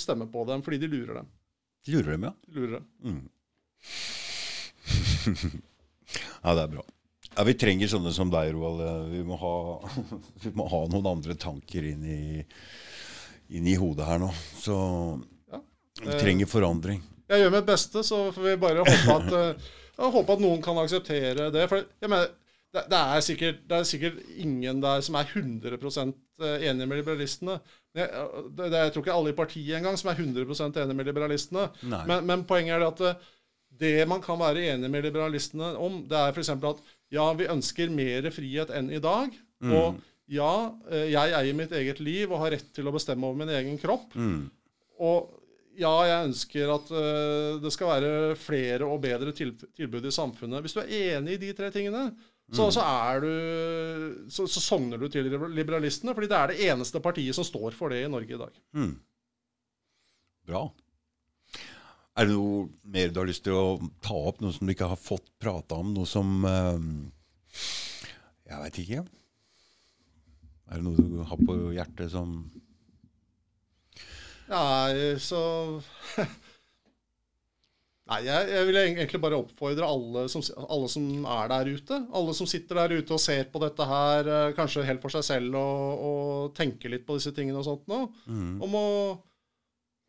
stemmer på dem, fordi de lurer dem. Lurer dem, ja. De lurer dem. Ja, det er bra. Ja, Vi trenger sånne som deg, Roald. Vi må ha, vi må ha noen andre tanker inn i, inn i hodet her nå. Så Ja. vi trenger forandring. Jeg gjør mitt beste, så får vi bare håpe at, håpe håper at noen kan akseptere det. For jeg mener, det, det, er sikkert, det er sikkert ingen der som er 100% enig med liberalistene. Jeg, det, det, jeg tror ikke alle i partiet engang som er 100% enig med liberalistene. Men, men poenget er det at eh, det man kan være enig med liberalistene om, det er f.eks. at ja, vi ønsker mer frihet enn i dag. Og ja, eh, jeg eier mitt eget liv og har rett til å bestemme over min egen kropp. Mm. Og ja, jeg ønsker at det skal være flere og bedre tilbud i samfunnet. Hvis du er enig i de tre tingene, så, så er du så, så sogner du til liberalistene, fordi det er det eneste partiet som står for det i Norge i dag. Mm. Bra. Er det noe mer du har lyst til å ta opp? Noe som du ikke har fått prata om? Noe som uh, Jeg veit ikke. Er det noe du har på hjertet som Nei, så Nei, jeg, jeg vil egentlig bare oppfordre alle som, alle som er der ute. Alle som sitter der ute og ser på dette her, eh, kanskje helt for seg selv, og, og tenker litt på disse tingene og sånt nå, om å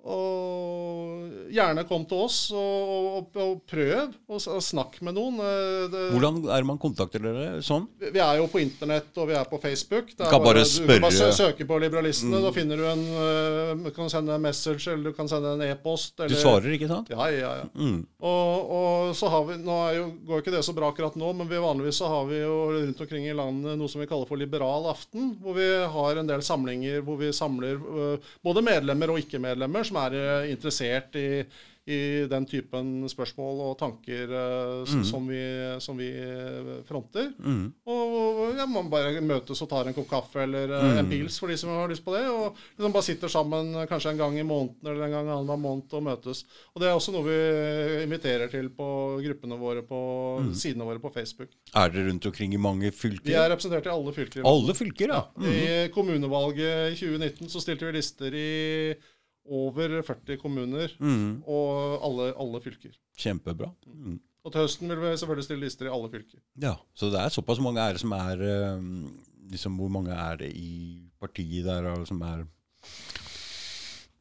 og gjerne kom til oss og, og, og prøv og, og snakk med noen. Eh, Det, Hvordan er man kontakter dere sånn? vi er jo på internett og vi er på Facebook. Er Kan bare Du kan bare. Mm. søke på Liberalistene. Da finner du en øh, Du kan sende en message, eller du kan sende en e-post. Du svarer, ikke sant? Ja, ja, ja. Mm. Og, så har vi Nå jo, går ikke det så bra akkurat nå, men vi vanligvis så har vi jo rundt omkring i landet noe som vi kaller for liberal aften. Hvor vi har en del samlinger hvor vi samler øh, både medlemmer og ikke-medlemmer som er øh, interessert i, i den typen spørsmål og tanker mm. som, vi, som vi øh, fronter. Mm. Og ja, man bare møtes og tar en kopp kaffe eller mm. en pils for de som har lyst på det. Og liksom bare sitter sammen eh, kanskje en gang i måneden eller en gang annenhver måned og møtes. Og det er også noe vi inviterer til på gruppene våre på sidene våre på Facebook. Er dere rundt omkring i mange fylker? Vi er representert i alle fylker. Alle fylker, ja. Mm. I kommunevalget i 2019 så stilte vi lister i over 40 kommuner. Mm. Og alle, alle fylker. Kjempebra. Mm. Og til høsten vil vi selvfølgelig stille lister i alle fylker. Ja, Så det er såpass mange er som er eh, liksom Hvor mange er det i partiet der som er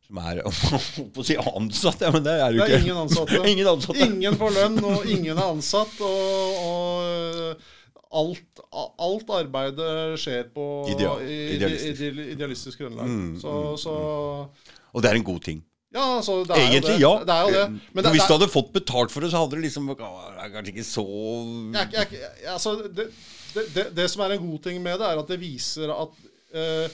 som er på å si ansatt, ja, men det er jo ikke Det er ingen ansatte. ingen ansatte. Ingen får lønn, og ingen er ansatt. Og, og alt, alt arbeidet skjer på Idea- idealistisk. ide- idealistisk grunnlag. Mm, så, så Og det er en god ting. Ja, altså, det er Egentlig, jo ja. det. Det er jo det. Men Men det, hvis du hadde fått betalt for det, så hadde det liksom Det er kanskje ikke så jeg, jeg, altså, det, det, det, det som er en god ting med det, er at det viser at uh,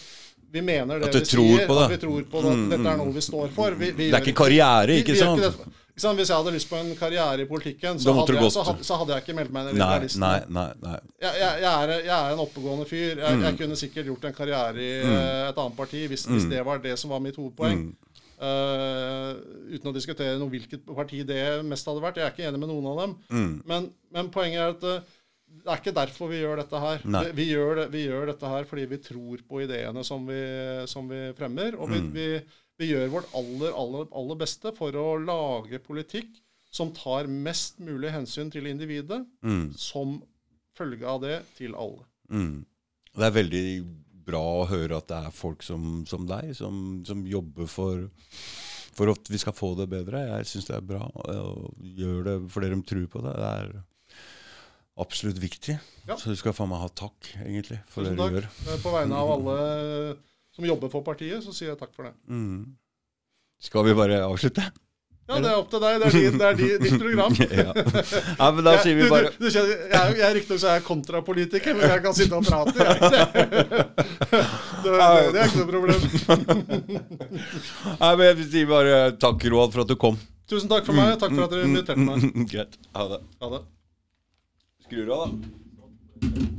vi mener det At vi tror sier. på det. At vi tror på det. At dette er noe vi står for. Vi, vi Det er ikke karriere, ikke sant? Ikke sant? Hvis jeg hadde lyst på en karriere i politikken, så hadde, jeg, så, hadde, så hadde jeg ikke meldt meg inn i liberalistene. nei, nei. nei. Jeg, jeg, er, jeg er en oppegående fyr. Jeg, Mm. kunne sikkert gjort en karriere i mm. et annet parti hvis, hvis det var det som var mitt hovedpoeng. Mm. Eh, uten å diskutere noe hvilket parti det mest hadde vært. Jeg er ikke enig med noen av dem. Mm. Men, men poenget er at eh, det er ikke derfor vi gjør dette her. Vi, vi, gjør det, vi gjør dette her fordi vi tror på ideene som vi, som vi fremmer. Og vi, Mm. Vi, gjør vårt aller, aller, aller beste for å lage politikk som tar mest mulig hensyn til individet, Mm. som følge av det til alle. Mm. Det er veldig bra å høre at det er folk som, som deg, som, som jobber for, for at vi skal få det bedre. Jeg syns det er bra. Og gjør det fordi de tror på det. Det er absolutt viktig. Ja. Så du skal faen meg ha takk, egentlig, for det du gjør. Eh, På vegne av alle som jobber for partiet, så sier jeg takk for det. Mm. Skal vi bare avslutte? Ja, det er opp til deg. Det er, din, det er din, ditt program. ja. ja, men da sier vi bare du, du, kjenner, jeg, jeg Riktignok er jeg kontrapolitiker, men jeg kan sitte og prate. Jeg. Det, det, det er ikke noe problem. Nei, men Jeg sier bare takk, Roald, for at du kom. Tusen takk for meg. Takk for at dere inviterte meg. Greit. Ha det. Ha det. Skrur av, da.